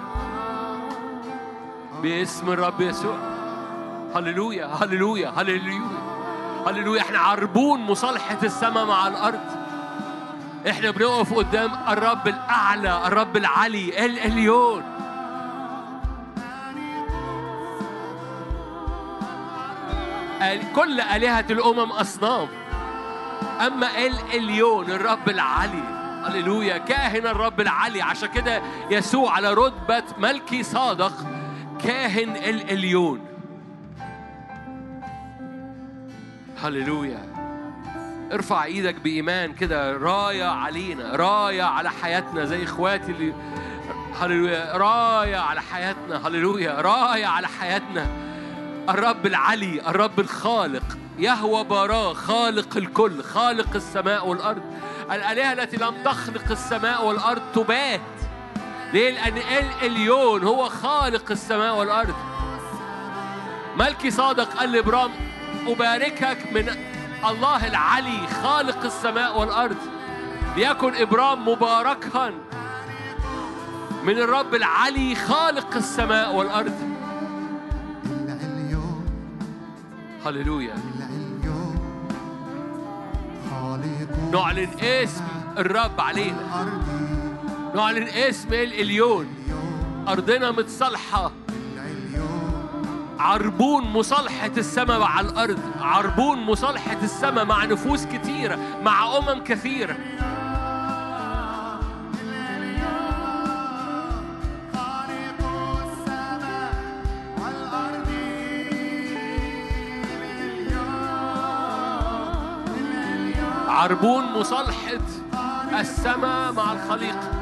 باسم الرب يسوع. هللويا هللويا هللويا. هللويا. إحنا عربون مصالحة السماء مع الأرض. إحنا بنقف قدام الرب الأعلى الرب العلي الإليون كل آلهة الأمم أصنام. أما الإليون الرب العلي. هللويا. كاهن الرب العلي عشان كده يسوع على رتبة ملكي صادق كاهن الإليون. هللويا. ارفع إيدك بإيمان كده. راية علينا. راية على حياتنا زي إخواتي اللي هللويا. راية على حياتنا. هللويا. راية على حياتنا. الرب العلي الرب الخالق. يهوى براه خالق الكل خالق السماء والأرض. الآلهة التي لم تخلق السماء والأرض تبات. ليه؟ لأن الإليون هو خالق السماء والأرض. ملكي صادق قال لإبرام أباركك من الله العلي خالق السماء والأرض. ليكن إبرام مباركا من الرب العلي خالق السماء والأرض. هللويا. نعلن اسم الرب علينا. نعلن اسم الإليون. أرضنا متصالحة. عربون مصالحة السماء مع الأرض. عربون مصالحة السماء مع نفوس كثيرة مع أمم كثيرة. عربون مصالحة السماء مع الخليقة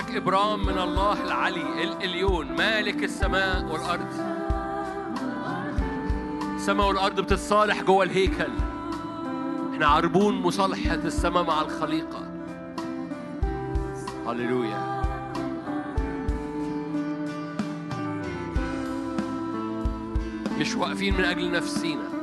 مبارك إبرام من الله العلي الإليون مالك السماء والأرض. السماء والأرض بتتصالح جوه الهيكل. إحنا عربون مصالحة السماء مع الخليقة. هللويا. مش واقفين من أجل نفسينا.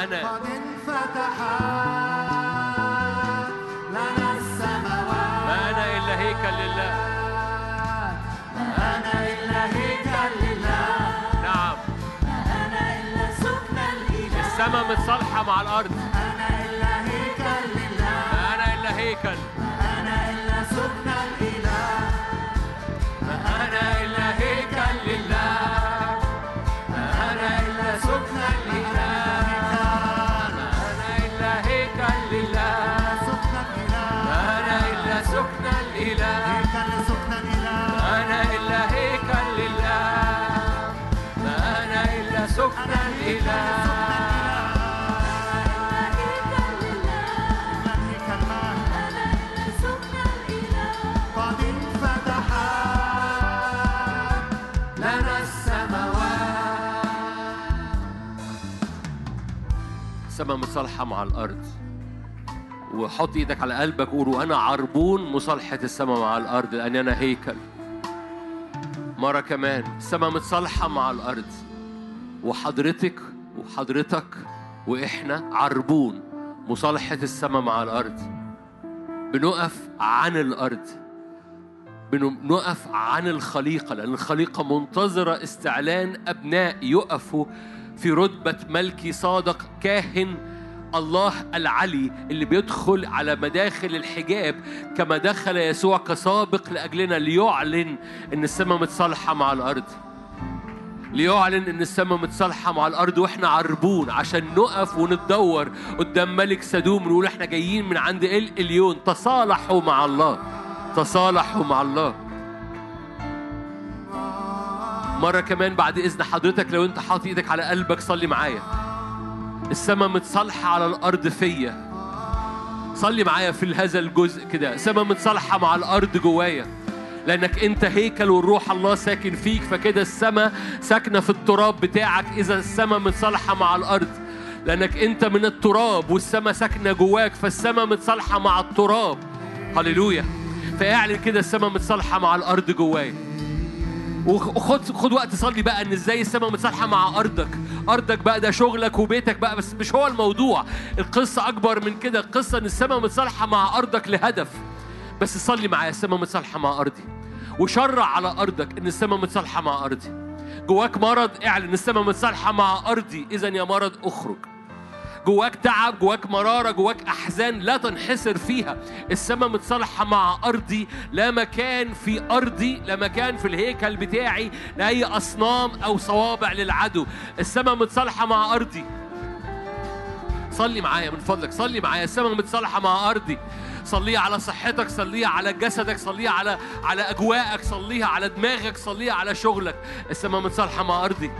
معنا قد انفتح لنا السماوات. ما أنا إلا هيكل لله. أنا إلا هيكل لله. نعم. أنا إلا سكن الإله. السماء متصالحة مع الأرض. أنا إلا هيكل لله. أنا إلا هيكل أنا إلا سكن الإله. ما أنا إلا السماء مصالحة مع الأرض. وحط إيدك على قلبك قول وأنا عربون مصالحة السماء مع الأرض لأن أنا هيكل. مرة كمان السماء متصالحة مع الأرض. وحضرتك وحضرتك وإحنا عربون مصالحة السماء مع الأرض. بنقف عن الأرض. بنقف عن الخليقة لأن الخليقة منتظرة استعلان أبناء يقفوا في رتبة ملكي صادق كاهن الله العلي اللي بيدخل على مداخل الحجاب كما دخل يسوع كسابق لأجلنا ليعلن إن السماء متصالحة مع الأرض. ليعلن إن السماء متصالحة مع الأرض وإحنا عربون عشان نقف ونتدور قدام ملك سدوم ونقول إحنا جايين من عند إل إليون. تصالحوا مع الله. تصالحوا مع الله. مرة كمان بعد إذن حضرتك لو أنت حاطط إيدك على قلبك صلي معايا. السماء متصالحة على الأرض فيا. صلي معايا في هذا الجزء كده. السماء متصالحة مع الأرض جوايا. لأنك أنت هيكل والروح الله ساكن فيك فكده السماء ساكنة في التراب بتاعك. إذا السماء متصالحة مع الأرض. لأنك أنت من التراب والسماء ساكنة جواك فالسماء متصالحة مع التراب. هللويا. فاعلن كده السماء متصالحة مع الأرض جوايا. وخد خد وقت صلي بقى إن إزاي السماء متصالحة مع أرضك. أرضك بقى ده شغلك وبيتك بقى بس مش هو الموضوع. القصة أكبر من كده القصة إن السماء متصالحة مع أرضك لهدف. بس صلي معايا السماء متصالحة مع أرضي. وشرع على أرضك إن السماء متصالحة مع أرضي. جواك مرض اعلن السماء متصالحة مع أرضي. اذا يا مرض أخرج. جواك تعب جواك مرارة جواك أحزان لا تنحسر فيها. السماء متصالحة مع أرضي لا مكان في أرضي لا مكان في الهيكل بتاعي لأي أصنام أو صوابع للعدو. السماء متصالحة مع أرضي. صلي معايا من فضلك صلي معايا. السماء متصالحة مع أرضي. صليها على صحتك صليها على جسدك صليها على على أجواءك صليها على دماغك صليها على شغلك. السماء متصالحة مع أرضي.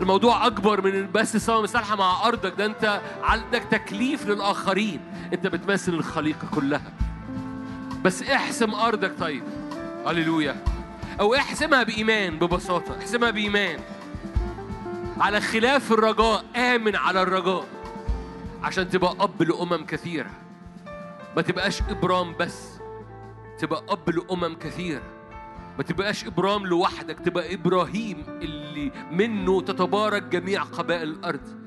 الموضوع أكبر من بس السماء مصالحه مع أرضك. ده أنت عندك تكليف للآخرين. أنت بتمثل الخليقة كلها. بس احسم أرضك طيب. هللويا. أو احسمها بإيمان ببساطة. احسمها بإيمان. على خلاف الرجاء آمن على الرجاء. عشان تبقى أب لأمم كثيرة. ما تبقاش إبرام بس تبقى أب لأمم كثيره ما تبقاش إبرام لوحدك تبقى إبراهيم اللي منه تتبارك جميع قبائل الأرض.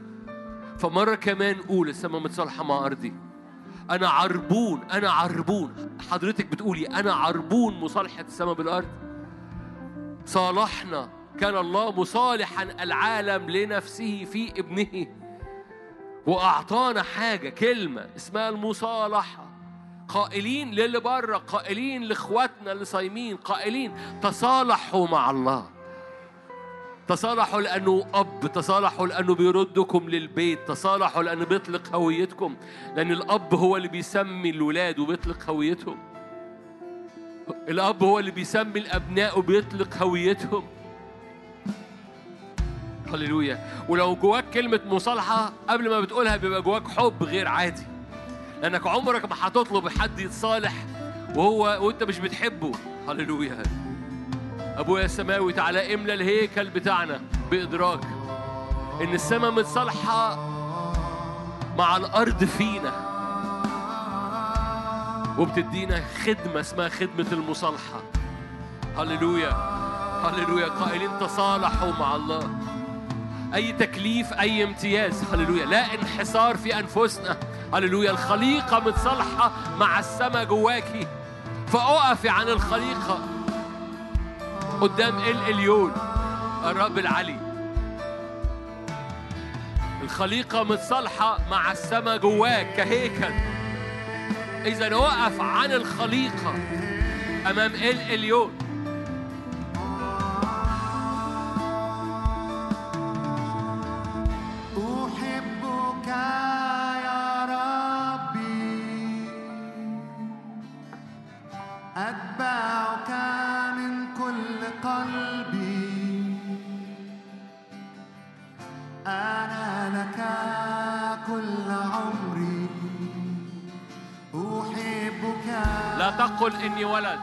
فمرة كمان قول السماء متصالحة مع أرضي. أنا عربون أنا عربون. حضرتك بتقولي أنا عربون مصالحة السماء بالأرض. صالحنا كان الله مصالحا العالم لنفسه في ابنه. وأعطانا حاجة كلمة اسمها المصالحة. قائلين للي بره قائلين لإخواتنا اللي صايمين قائلين تصالحوا مع الله. تصالحوا لأنه أب تصالحوا لأنه بيردكم للبيت تصالحوا لأنه بيطلق هويتكم. لأن الأب هو اللي بيسمي الولاد وبيطلق هويتهم. الأب هو اللي بيسمي الأبناء وبيطلق هويتهم. هللويا. ولو جواك كلمة مصالحة قبل ما بتقولها بيبقى جواك حب غير عادي. لأنك عمرك ما هتطلب حد يتصالح وهو وأنت مش بتحبه. هللويا. أبويا السماوي تعالى املى الهيكل بتاعنا بإدراك. إن السماء متصالحة مع الأرض فينا. وبتدينا خدمة اسمها خدمة المصالحة. هللويا. هللويا. قائلين تصالحوا مع الله. أي تكليف أي امتياز. هللويا. لا انحسار في أنفسنا. هللويا. الخليقة متصالحة مع السماء جواكي فأقفي عن الخليقة قدام الإليون الرب العلي. الخليقة متصالحة مع السماء جواك كهيكل. إذا وقف عن الخليقة أمام الإليون تقل إني ولد.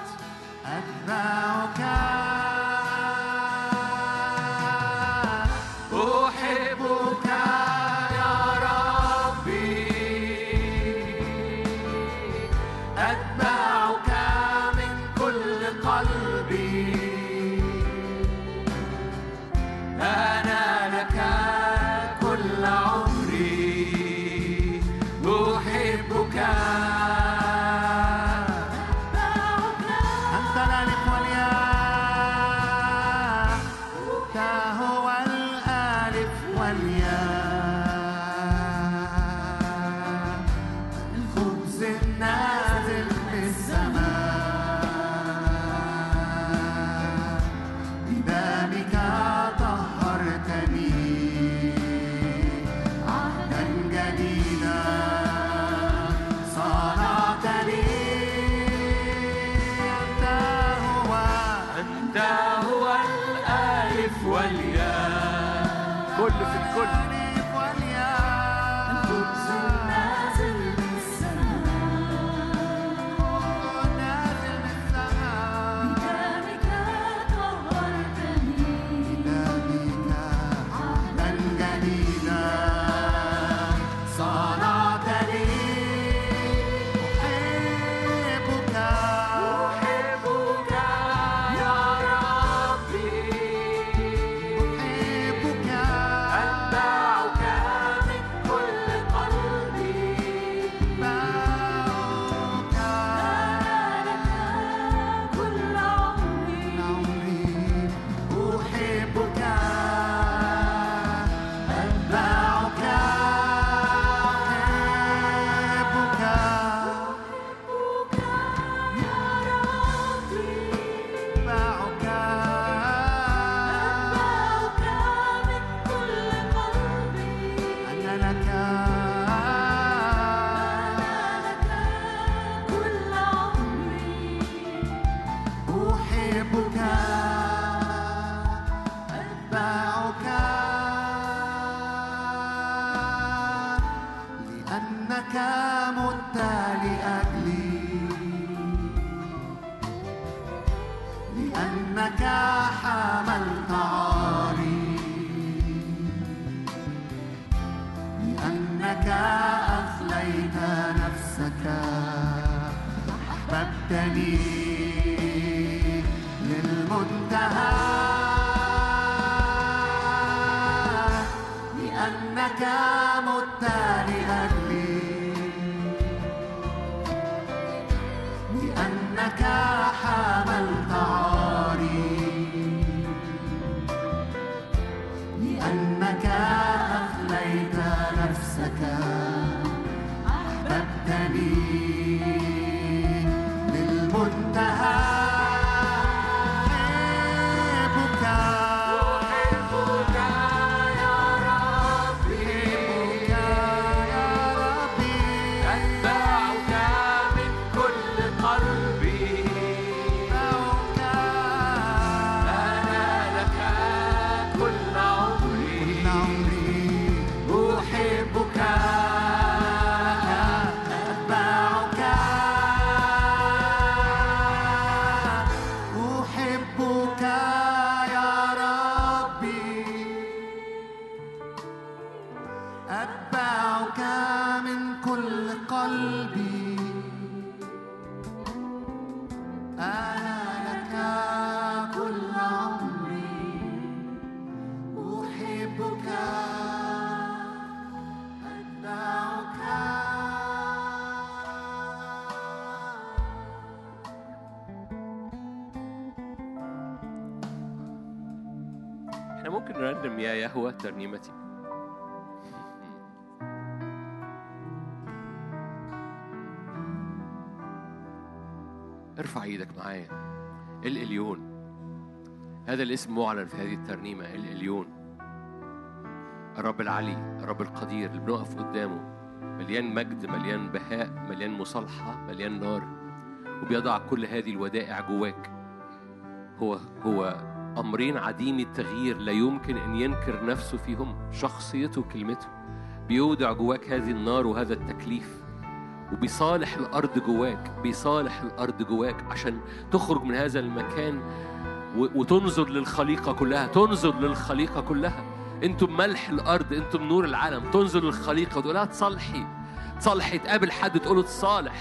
ارفع إيدك معايا. الإليون هذا الاسم معلن في هذه الترنيمة. الإليون الرب العلي الرب القدير اللي بنقف قدامه. مليان مجد مليان بهاء مليان مصالحة مليان نار. وبيضع كل هذه الودائع جواك. هو هو أمرين عديم التغيير لا يمكن أن ينكر نفسه فيهم شخصيته وكلمته بيودع جواك هذه النار وهذا التكليف. وبيصالح الأرض جواك بيصالح الأرض جواك عشان تخرج من هذا المكان وتنظر للخليقة كلها تنظر للخليقة كلها. أنتم ملح الأرض أنتم نور العالم. تنظر للخليقة وتقول لها تصالحي. تصالحي تقابل حد تقول تصالح.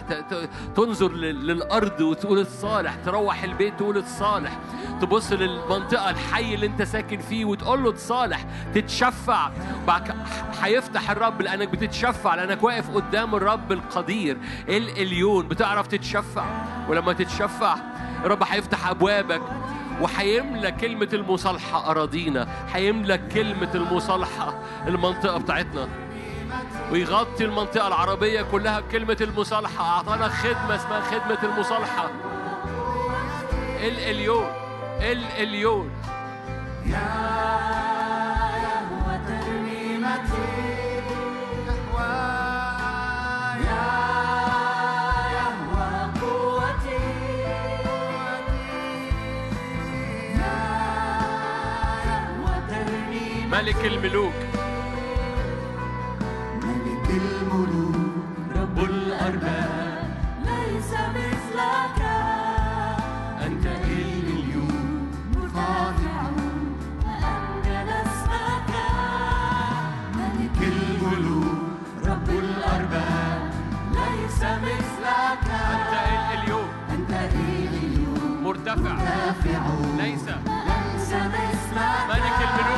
تنظر لل- للأرض وتقول تصالح. تروح البيت تقول تصالح. تبص للمنطقة الحي اللي أنت ساكن فيه وتقول له تصالح تتشفع. بعد هيفتح الرب لأنك بتتشفع لأنك واقف قدام الرب القدير الإليون بتعرف تتشفع. ولما تتشفع الرب هيفتح أبوابك وهيملى كلمة المصالحة أراضينا هيملى كلمة المصالحة المنطقة بتاعتنا. ويغطي المنطقة العربية كلها بكلمة المصالحة. أعطانا خدمة اسمها خدمة المصالحة. الإليون الإليون يا يهوى ترنيمتي ملك الملوك. ملك الملوك. رب الأرباب. مرتفع ليس. ملك الملوك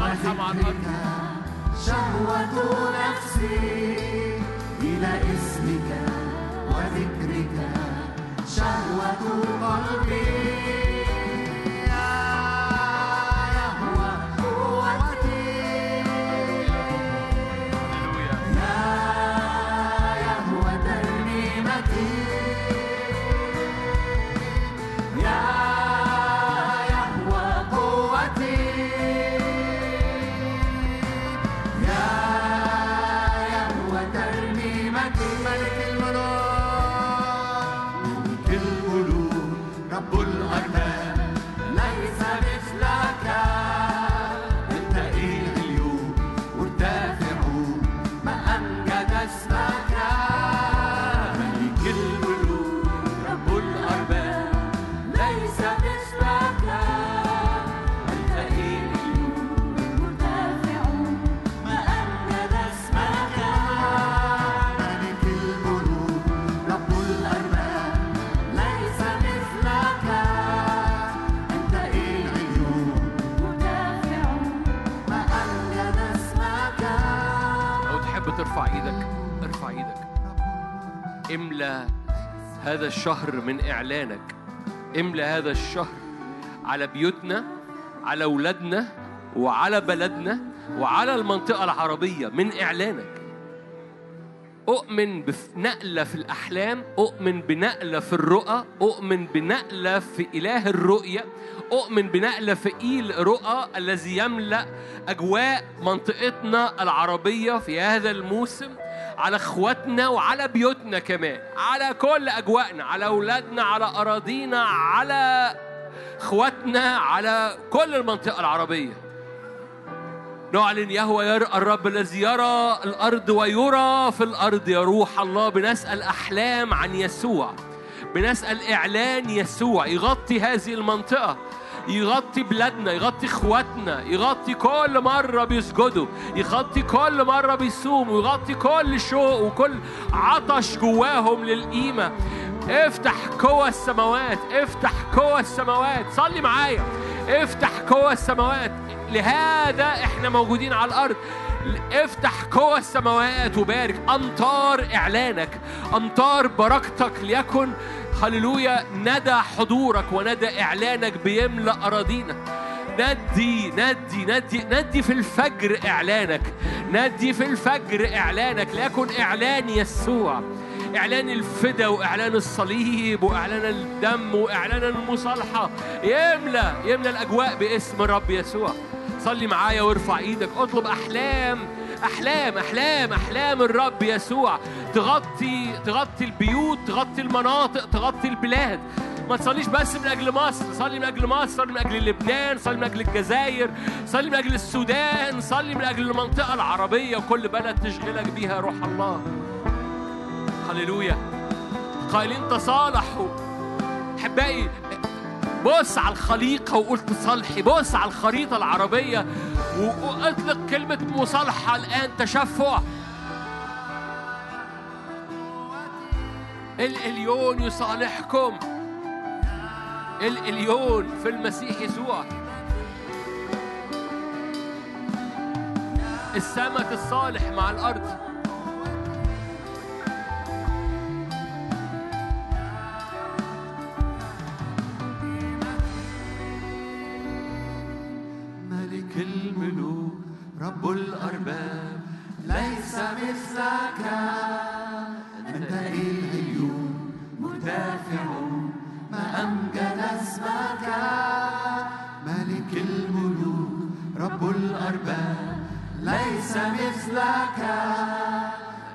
وارحم عن شهوة نفسي إلى اسمك وذكرك. شهوة قلبي املأ هذا الشهر من إعلانك. املأ هذا الشهر على بيوتنا على أولادنا وعلى بلدنا وعلى المنطقة العربية من إعلانك. أؤمن بنقلة في الأحلام أؤمن بنقلة في الرؤى أؤمن بنقلة في إله الرؤية أؤمن بنقلة في إيل رؤى الذي يملأ أجواء منطقتنا العربية في هذا الموسم. على اخواتنا وعلى بيوتنا كمان على كل أجواءنا على أولادنا على أراضينا على اخواتنا على كل المنطقة العربية. نعلن يهوى يرى الرب الذي يرى الأرض ويرى في الأرض. يا روح الله بنسأل أحلام عن يسوع بنسأل إعلان يسوع يغطي هذه المنطقة. يغطي بلادنا يغطي إخواتنا يغطي كل مرة بيسجدوا يغطي كل مرة بيصوموا يغطي كل شوق وكل عطش جواهم للقيمة. افتح قوى السماوات افتح قوى السماوات. صلي معايا. افتح قوى السماوات. لهذا إحنا موجودين على الأرض. افتح قوى السماوات وبارك. أمطار إعلانك أمطار بركتك ليكن هللويا ندى حضورك وندى إعلانك بيملأ أراضينا. ندي ندي ندي ندي في الفجر إعلانك. ندي في الفجر إعلانك. ليكن إعلان يسوع. إعلان الفدا وإعلان الصليب وإعلان الدم وإعلان المصالحة. يملأ يملأ الأجواء باسم الرب يسوع. صلي معايا وارفع إيدك. اطلب أحلام أحلام أحلام أحلام الرب يسوع. تغطي تغطي البيوت تغطي المناطق تغطي البلاد. ما تصليش بس من أجل مصر صلي من أجل مصر صلي من أجل لبنان صلي من أجل الجزائر صلي من أجل السودان صلي من أجل المنطقة العربية وكل بلد تشغلك بيها روح الله. هللويا. قائلين تصالحوا. أحبائي بص على الخليقة وقلت صالحي بص على الخريطة العربية وأطلق كلمة مصالحة الآن تشفع. الإليون يصالحكم. الإليون في المسيح يسوع. السمك الصالح مع الأرض. الملوك رب الأرباب ليس مثلك. أنت العيون مرتفع ما أمجد اسمك. ملك الملوك رب الأرباب ليس مثلك.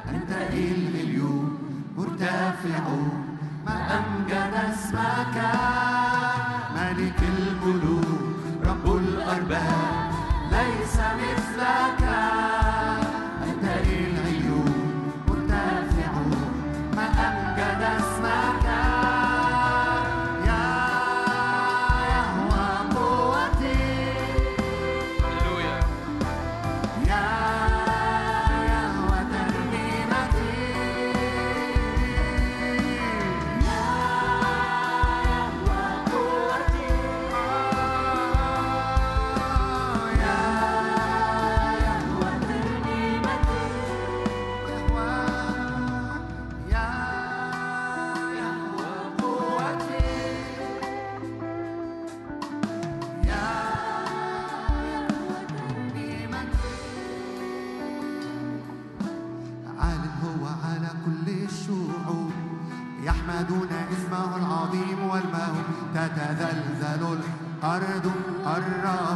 أنت العيون مرتفع ما أمجد اسمك. ملك الملوك رب الأرباب. الأرض الرب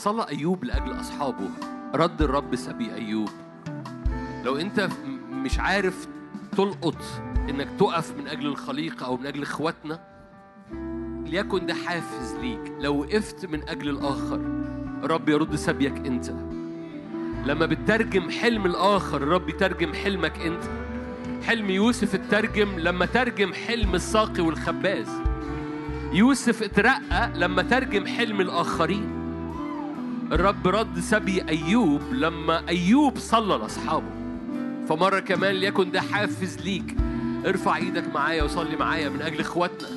صلى أيوب لأجل أصحابه. رد الرب سبي أيوب. لو أنت مش عارف تلقط إنك تقف من أجل الخليقة أو من أجل إخواتنا ليكن ده حافز ليك. لو وقفت من أجل الآخر الرب يرد سبيك أنت. لما بتترجم حلم الآخر الرب يترجم حلمك أنت. حلم يوسف اترجم لما ترجم حلم الساقي والخباز. يوسف اترقى لما ترجم حلم الآخرين. الرب رد سبي أيوب لما أيوب صلى لأصحابه. فمرة كمان ليكن ده حافز ليك. ارفع إيدك معايا وصلي معايا من أجل إخواتنا.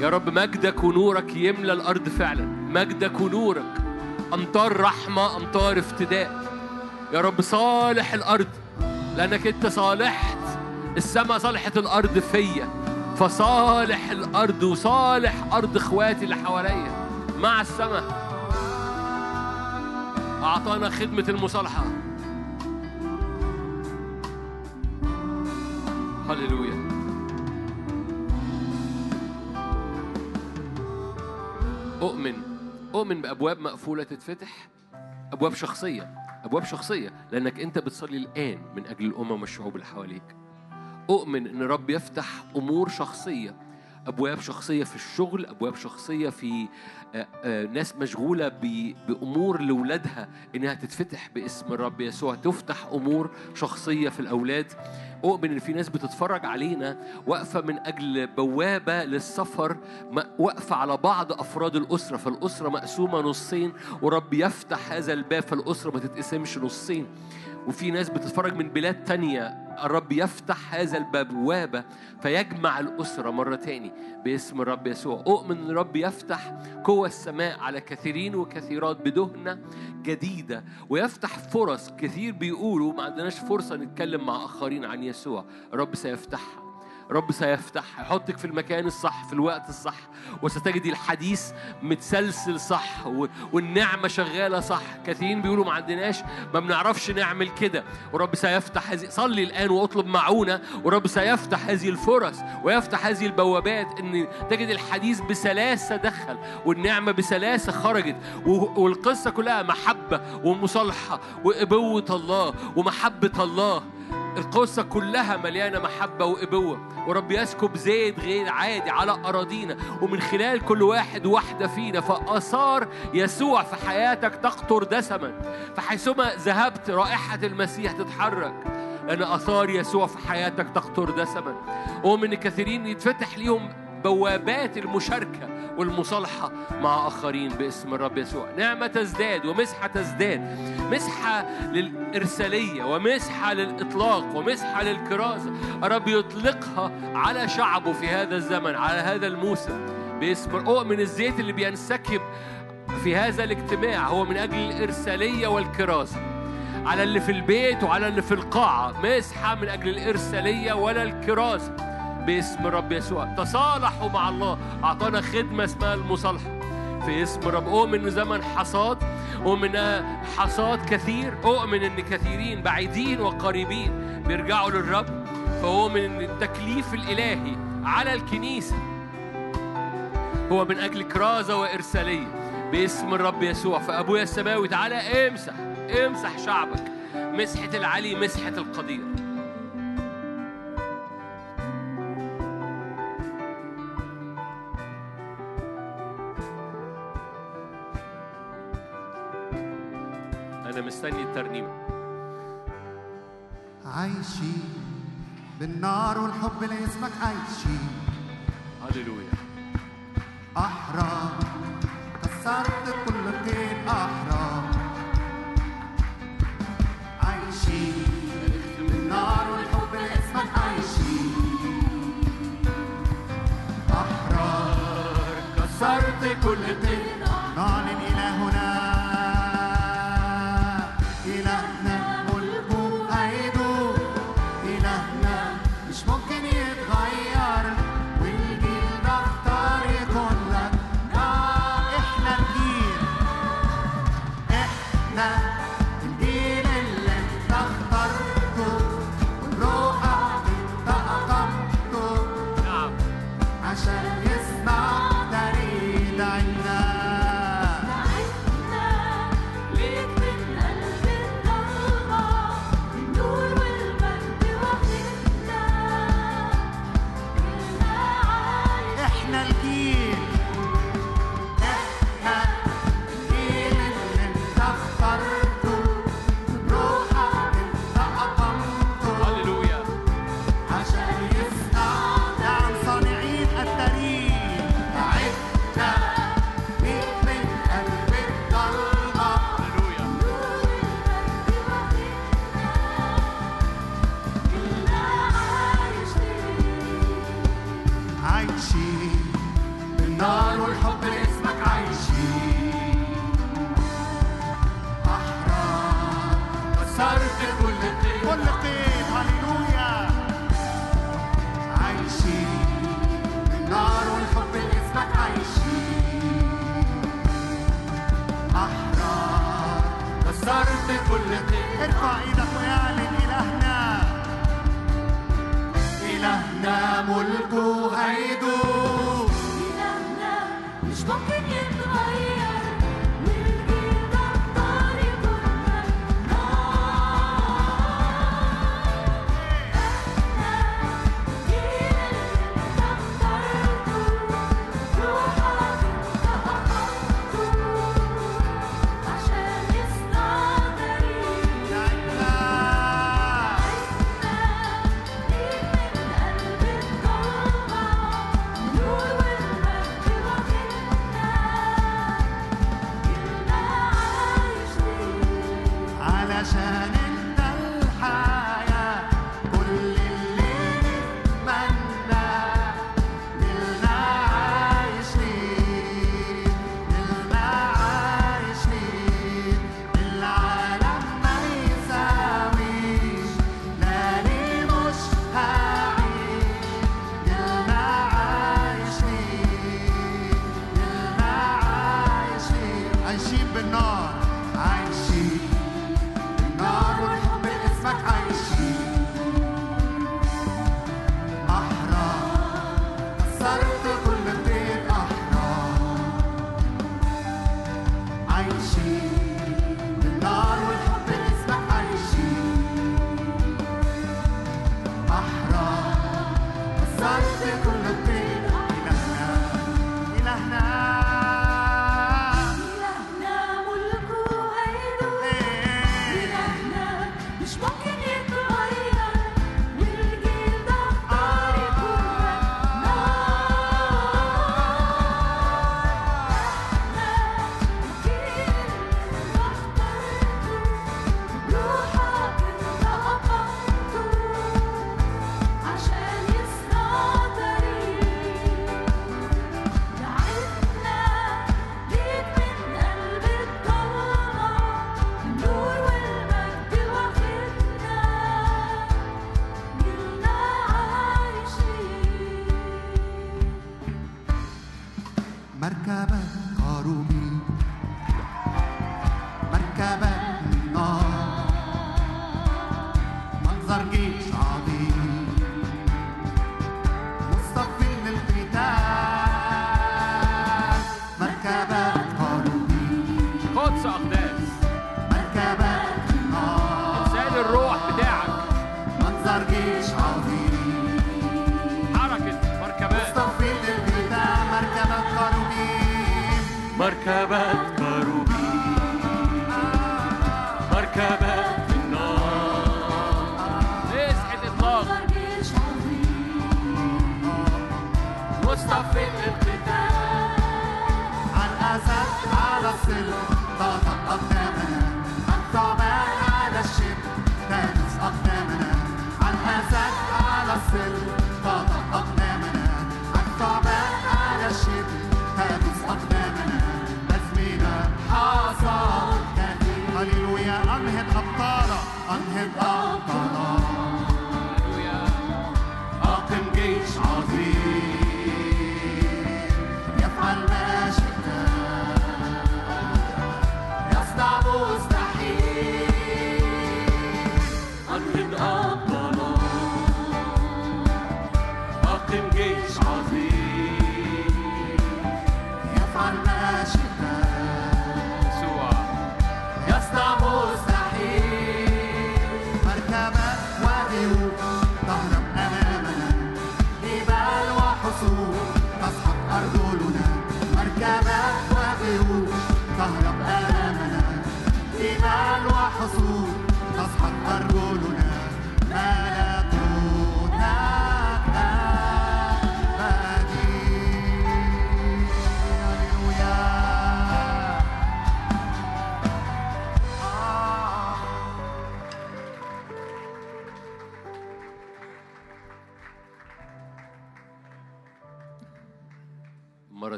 يا رب مجدك ونورك يملى الأرض فعلا. مجدك ونورك. أمطار رحمة أمطار افتداء. يا رب صالح الأرض. لأنك أنت صالحت. السماء صالحت الأرض فيا. فصالح الأرض وصالح أرض إخواتي اللي حواليا. مع السماء. أعطانا خدمة المصالحة. هللويا. أؤمن. أؤمن بأبواب مقفولة تتفتح. أبواب شخصية. أبواب شخصية. لأنك أنت بتصلي الآن من أجل الأمم والشعوب اللي حواليك. أؤمن إن رب يفتح أمور شخصية. أبواب شخصية في الشغل. أبواب شخصية في ناس مشغولة بأمور لأولادها إنها تتفتح باسم الرب يسوع تفتح أمور شخصية في الأولاد. أؤمن إن في ناس بتتفرج علينا واقفة من أجل بوابة للسفر واقفة على بعض أفراد الأسرة فالأسرة مقسومة نصين ورب يفتح هذا الباب فالأسرة ما تتقسمش نصين. وفي ناس بتتفرج من بلاد تانية الرب يفتح هذا البوابة فيجمع الأسرة مرة تاني باسم الرب يسوع. أؤمن الرب يفتح قوة السماء على كثيرين وكثيرات بدهنة جديدة ويفتح فرص كثير بيقولوا ما عندناش فرصة نتكلم مع آخرين عن يسوع. الرب سيفتحها. رب سيفتح يحطك في المكان الصح في الوقت الصح وستجدي الحديث متسلسل صح والنعمة شغالة صح. كثيرين بيقولوا ما عندناش ما بنعرفش نعمل كده. ورب سيفتح هذه صلي الآن واطلب معونة. ورب سيفتح هذه الفرص ويفتح هذه البوابات إن تجد الحديث بسلاسة دخل والنعمة بسلاسة خرجت. والقصة كلها محبة ومصالحة وإبوة الله ومحبة الله. القصة كلها مليانة محبة وإبوة ورب يسكب زيت غير عادي على أراضينا. ومن خلال كل واحد واحدة فينا فآثار يسوع في حياتك تقطر دسما. فحيثما ذهبت رائحة المسيح تتحرك لأن آثار يسوع في حياتك تقطر دسما. ومن كثيرين يتفتح ليهم بوابات المشاركة. والمصالحة مع آخرين باسم الرب يسوع. نعمة تزداد ومسحة تزداد. مسحة للإرسالية ومسحة للإطلاق ومسحة للكرازة الرب يطلقها على شعبه في هذا الزمن على هذا الموسم باسم أؤمن الزيت اللي بينسكب في هذا الاجتماع هو من أجل الإرسالية والكرازة على اللي في البيت وعلى اللي في القاعة مسحة من أجل الإرسالية ولا الكرازة باسم رب يسوع. تصالحوا مع الله. أعطانا خدمة اسمها المصالحة. في اسم رب. أؤمن زمن حصاد. أؤمن حصاد كثير. أؤمن إن كثيرين بعيدين وقريبين بيرجعوا للرب. فأؤمن إن التكليف الإلهي على الكنيسة هو من أجل كرازة وإرسالية. باسم الرب يسوع. فأبويا السماوي تعالى امسح. امسح شعبك. مسحة العلي مسحة القدير. أنا مستني الترنيمة. عايشين بالنار والحب لاسمك عايشين هللويا. أحرار كسرت كل قيد أحرار.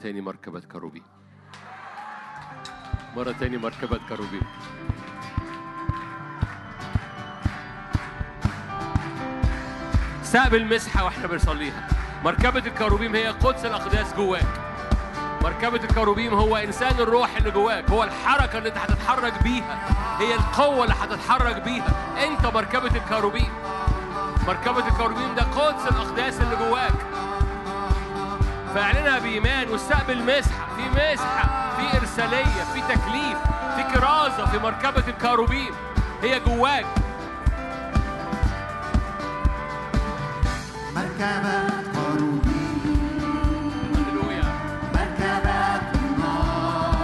تاني مركبة كروبيم مرة تاني مركبة كروبيم استقبل مسحة وإحنا بنصليها. مركبة الكروبيم هي قدس الأقداس جواك. مركبة الكروبيم هو إنسان الروح اللي جواك. هو الحركة اللي أنت هتتحرك بيها. هي القوة اللي هتتحرك بيها. أنت مركبة الكروبيم مركبة الكروبيم ده قدس الأقداس اللي جواك. فاعلنها بإيمان واستقبل مسحة. في مسحة في إرسالية في تكليف في كرازة في مركبة الكروبيم هي جواك. مركبة كروبيم هللويا. مركبة نار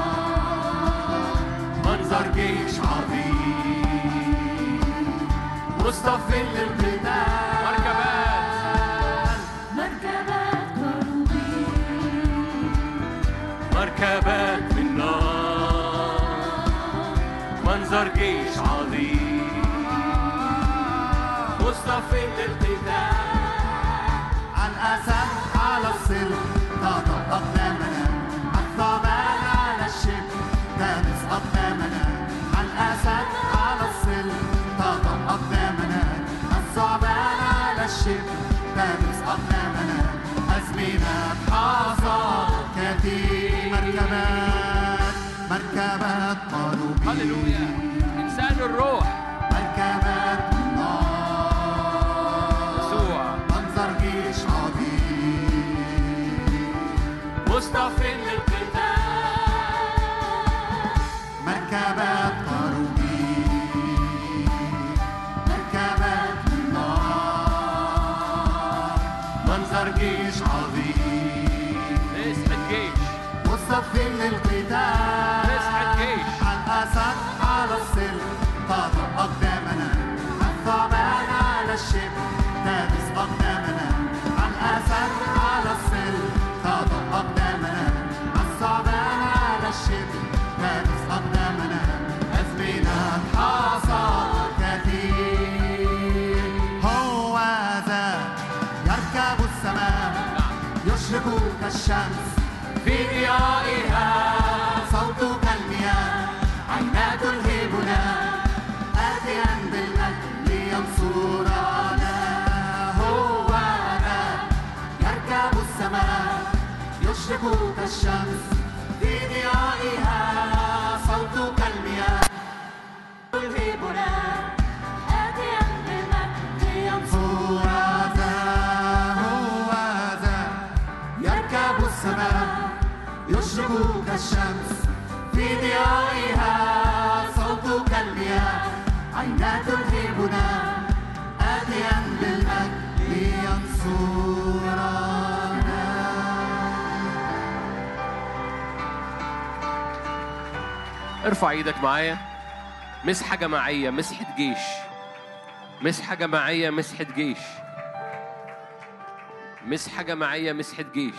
منظر جيش عظيم. مصطفى للقتال جيش عظيم. مصطفى للقتال. على الأسد على الصلب تضع أقدامنا الثعبان على الشبل تلبس أقدامنا على الأسد على الصلب تضع أقدامنا الثعبان على الشبل تلبس أقدامنا أزمنة حصاد كثير. مركبات مركبات إنسان الروح. نار يسوع. منظر جيش عظيم للقتال مركبات نار منظر جيش عظيم مسحة جيش مصطفين للقتال. الثعبان على الشبل يشرق كالشمس في ضيائها صوت كالمياه تلهبنا آتيا بالمجد هو ذا هو ذا يركب السماء. يشرق كالشمس في ضيائها صوت كالمياه عينا تلهبنا؟ آتيا بالمجد لينصرنا ارفع إيدك معايا. مسحة جماعية مسحة جيش. مسحة جماعية مسحة جيش. مسحة جماعية مسحة جيش.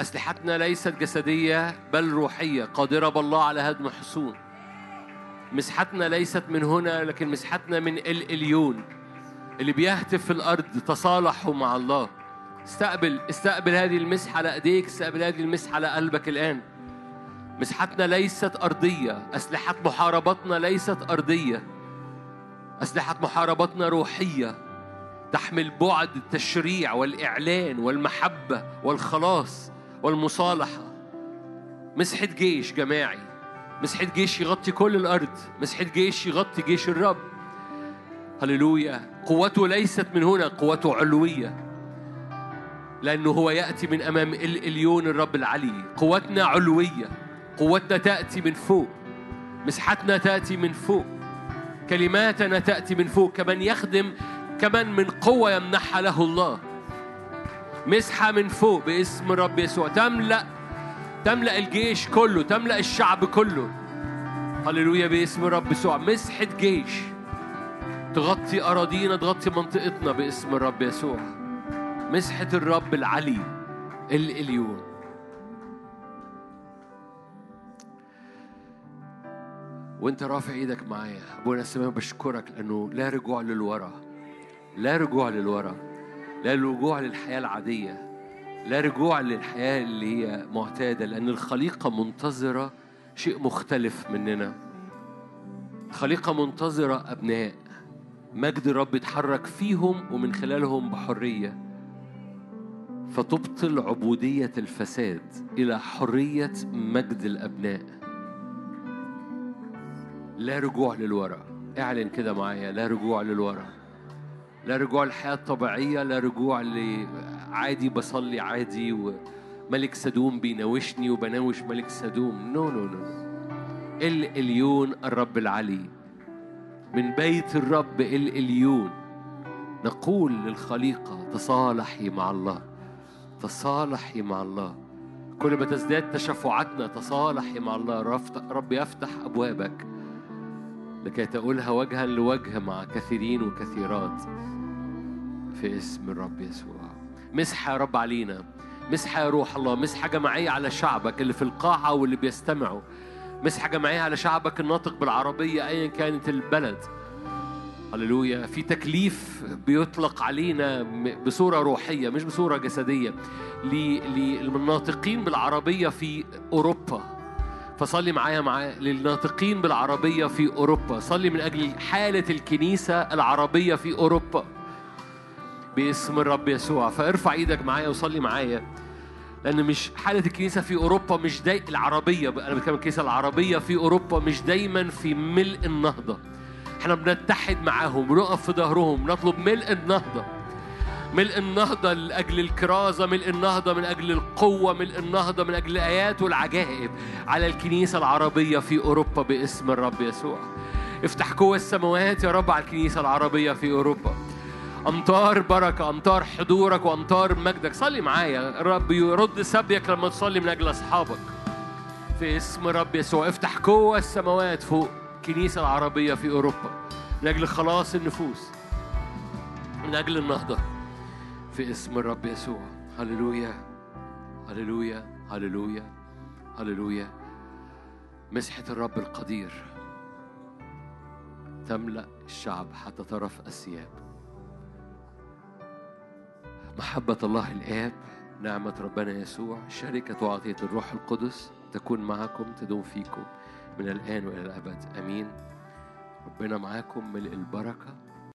أسلحتنا ليست جسدية بل روحية. قادرة بالله على هدم حصون. مسحتنا ليست من هنا لكن مسحتنا من الإليون اللي بيهتف في الأرض تصالحوا مع الله. استقبل استقبل هذه المسحة على أيديك استقبل هذه المسحة على قلبك الآن. مسحتنا ليست أرضية أسلحة محاربتنا ليست أرضية. أسلحة محاربتنا روحية تحمل بعد التشريع والإعلان والمحبة والخلاص والمصالحة. مسحة جيش جماعي مسحة جيش يغطي كل الأرض مسحة جيش يغطي جيش الرب. هللويا. قوته ليست من هنا قوته علوية. لأنه هو يأتي من أمام الإليون الرب العلي. قوتنا علوية. قوتنا تأتي من فوق مسحتنا تأتي من فوق كلماتنا تأتي من فوق كمن يخدم كمن من قوة يمنحها له الله. مسحة من فوق باسم الرب يسوع. تملأ تملأ الجيش كله تملأ الشعب كله. هللويا باسم الرب يسوع. مسحة جيش. تغطي أراضينا تغطي منطقتنا باسم الرب يسوع. مسحة الرب العلي الإليون. وانت رافع إيدك معايا. ابونا السماوي بشكرك لأنه لا رجوع للورا. لا رجوع للورا. لا رجوع للحياة العادية. لا رجوع للحياة اللي هي معتادة لأن الخليقة منتظرة شيء مختلف مننا. خليقة منتظرة أبناء. مجد الرب يتحرك فيهم ومن خلالهم بحرية. فتبطل عبودية الفساد إلى حرية مجد الأبناء. لا رجوع للوراء اعلن كده معايا لا رجوع للوراء لا رجوع للحياة الطبيعية لا رجوع لعادي بصلي عادي وملك سدوم بيناوشني وبناوش ملك سدوم. no no no الإليون الرب العلي. من بيت الرب الإليون نقول للخليقة تصالحي مع الله. تصالحي مع الله. كل ما تزداد تشفعاتنا تصالحي مع الله. رب يفتح أبوابك. لكي تقولها وجها لوجه مع كثيرين وكثيرات في اسم الرب يسوع. مسحة يا رب علينا. مسحة يا روح الله. مسحة جماعية على شعبك اللي في القاعة واللي بيستمعوا. مسحة جماعية على شعبك الناطق بالعربية أيا كانت البلد. هللويا. في تكليف بيطلق علينا بصورة روحية مش بصورة جسدية. للناطقين بالعربية في أوروبا. فصلي معايا مع للناطقين بالعربية في أوروبا. صلي من أجل حالة الكنيسة العربية في أوروبا. باسم الرب يسوع. فارفع إيدك معايا وصلي معايا. لأن مش حالة الكنيسة في أوروبا مش داي العربية بقى. أنا بتكلم الكنيسة العربية في أوروبا مش دايما في ملء النهضة. إحنا بنتحد معاهم بنقف في ظهرهم نطلب ملء النهضة. ملء النهضة لأجل الكرازة ملء النهضة من أجل القوة ملء النهضة من أجل الآيات والعجائب على الكنيسة العربية في أوروبا باسم الرب يسوع. افتح قوة السماوات يا رب على الكنيسة العربية في أوروبا. أمطار بركة أمطار حضورك وأمطار مجدك. صلي معايا. الرب يرد سبيك لما تصلي من أجل أصحابك. في اسم رب يسوع. افتح قوة السماوات فوق الكنيسة العربية في أوروبا. من أجل خلاص النفوس. من أجل النهضة. في اسم الرب يسوع. هللويا. هللويا. هللويا. هللويا. مسحة الرب القدير. تملأ الشعب حتى طرف الثياب. محبة الله الآب نعمة ربنا يسوع شركة وعطية الروح القدس تكون معكم تدوم فيكم من الآن وإلى الأبد. آمين. ربنا معاكم ملء البركة.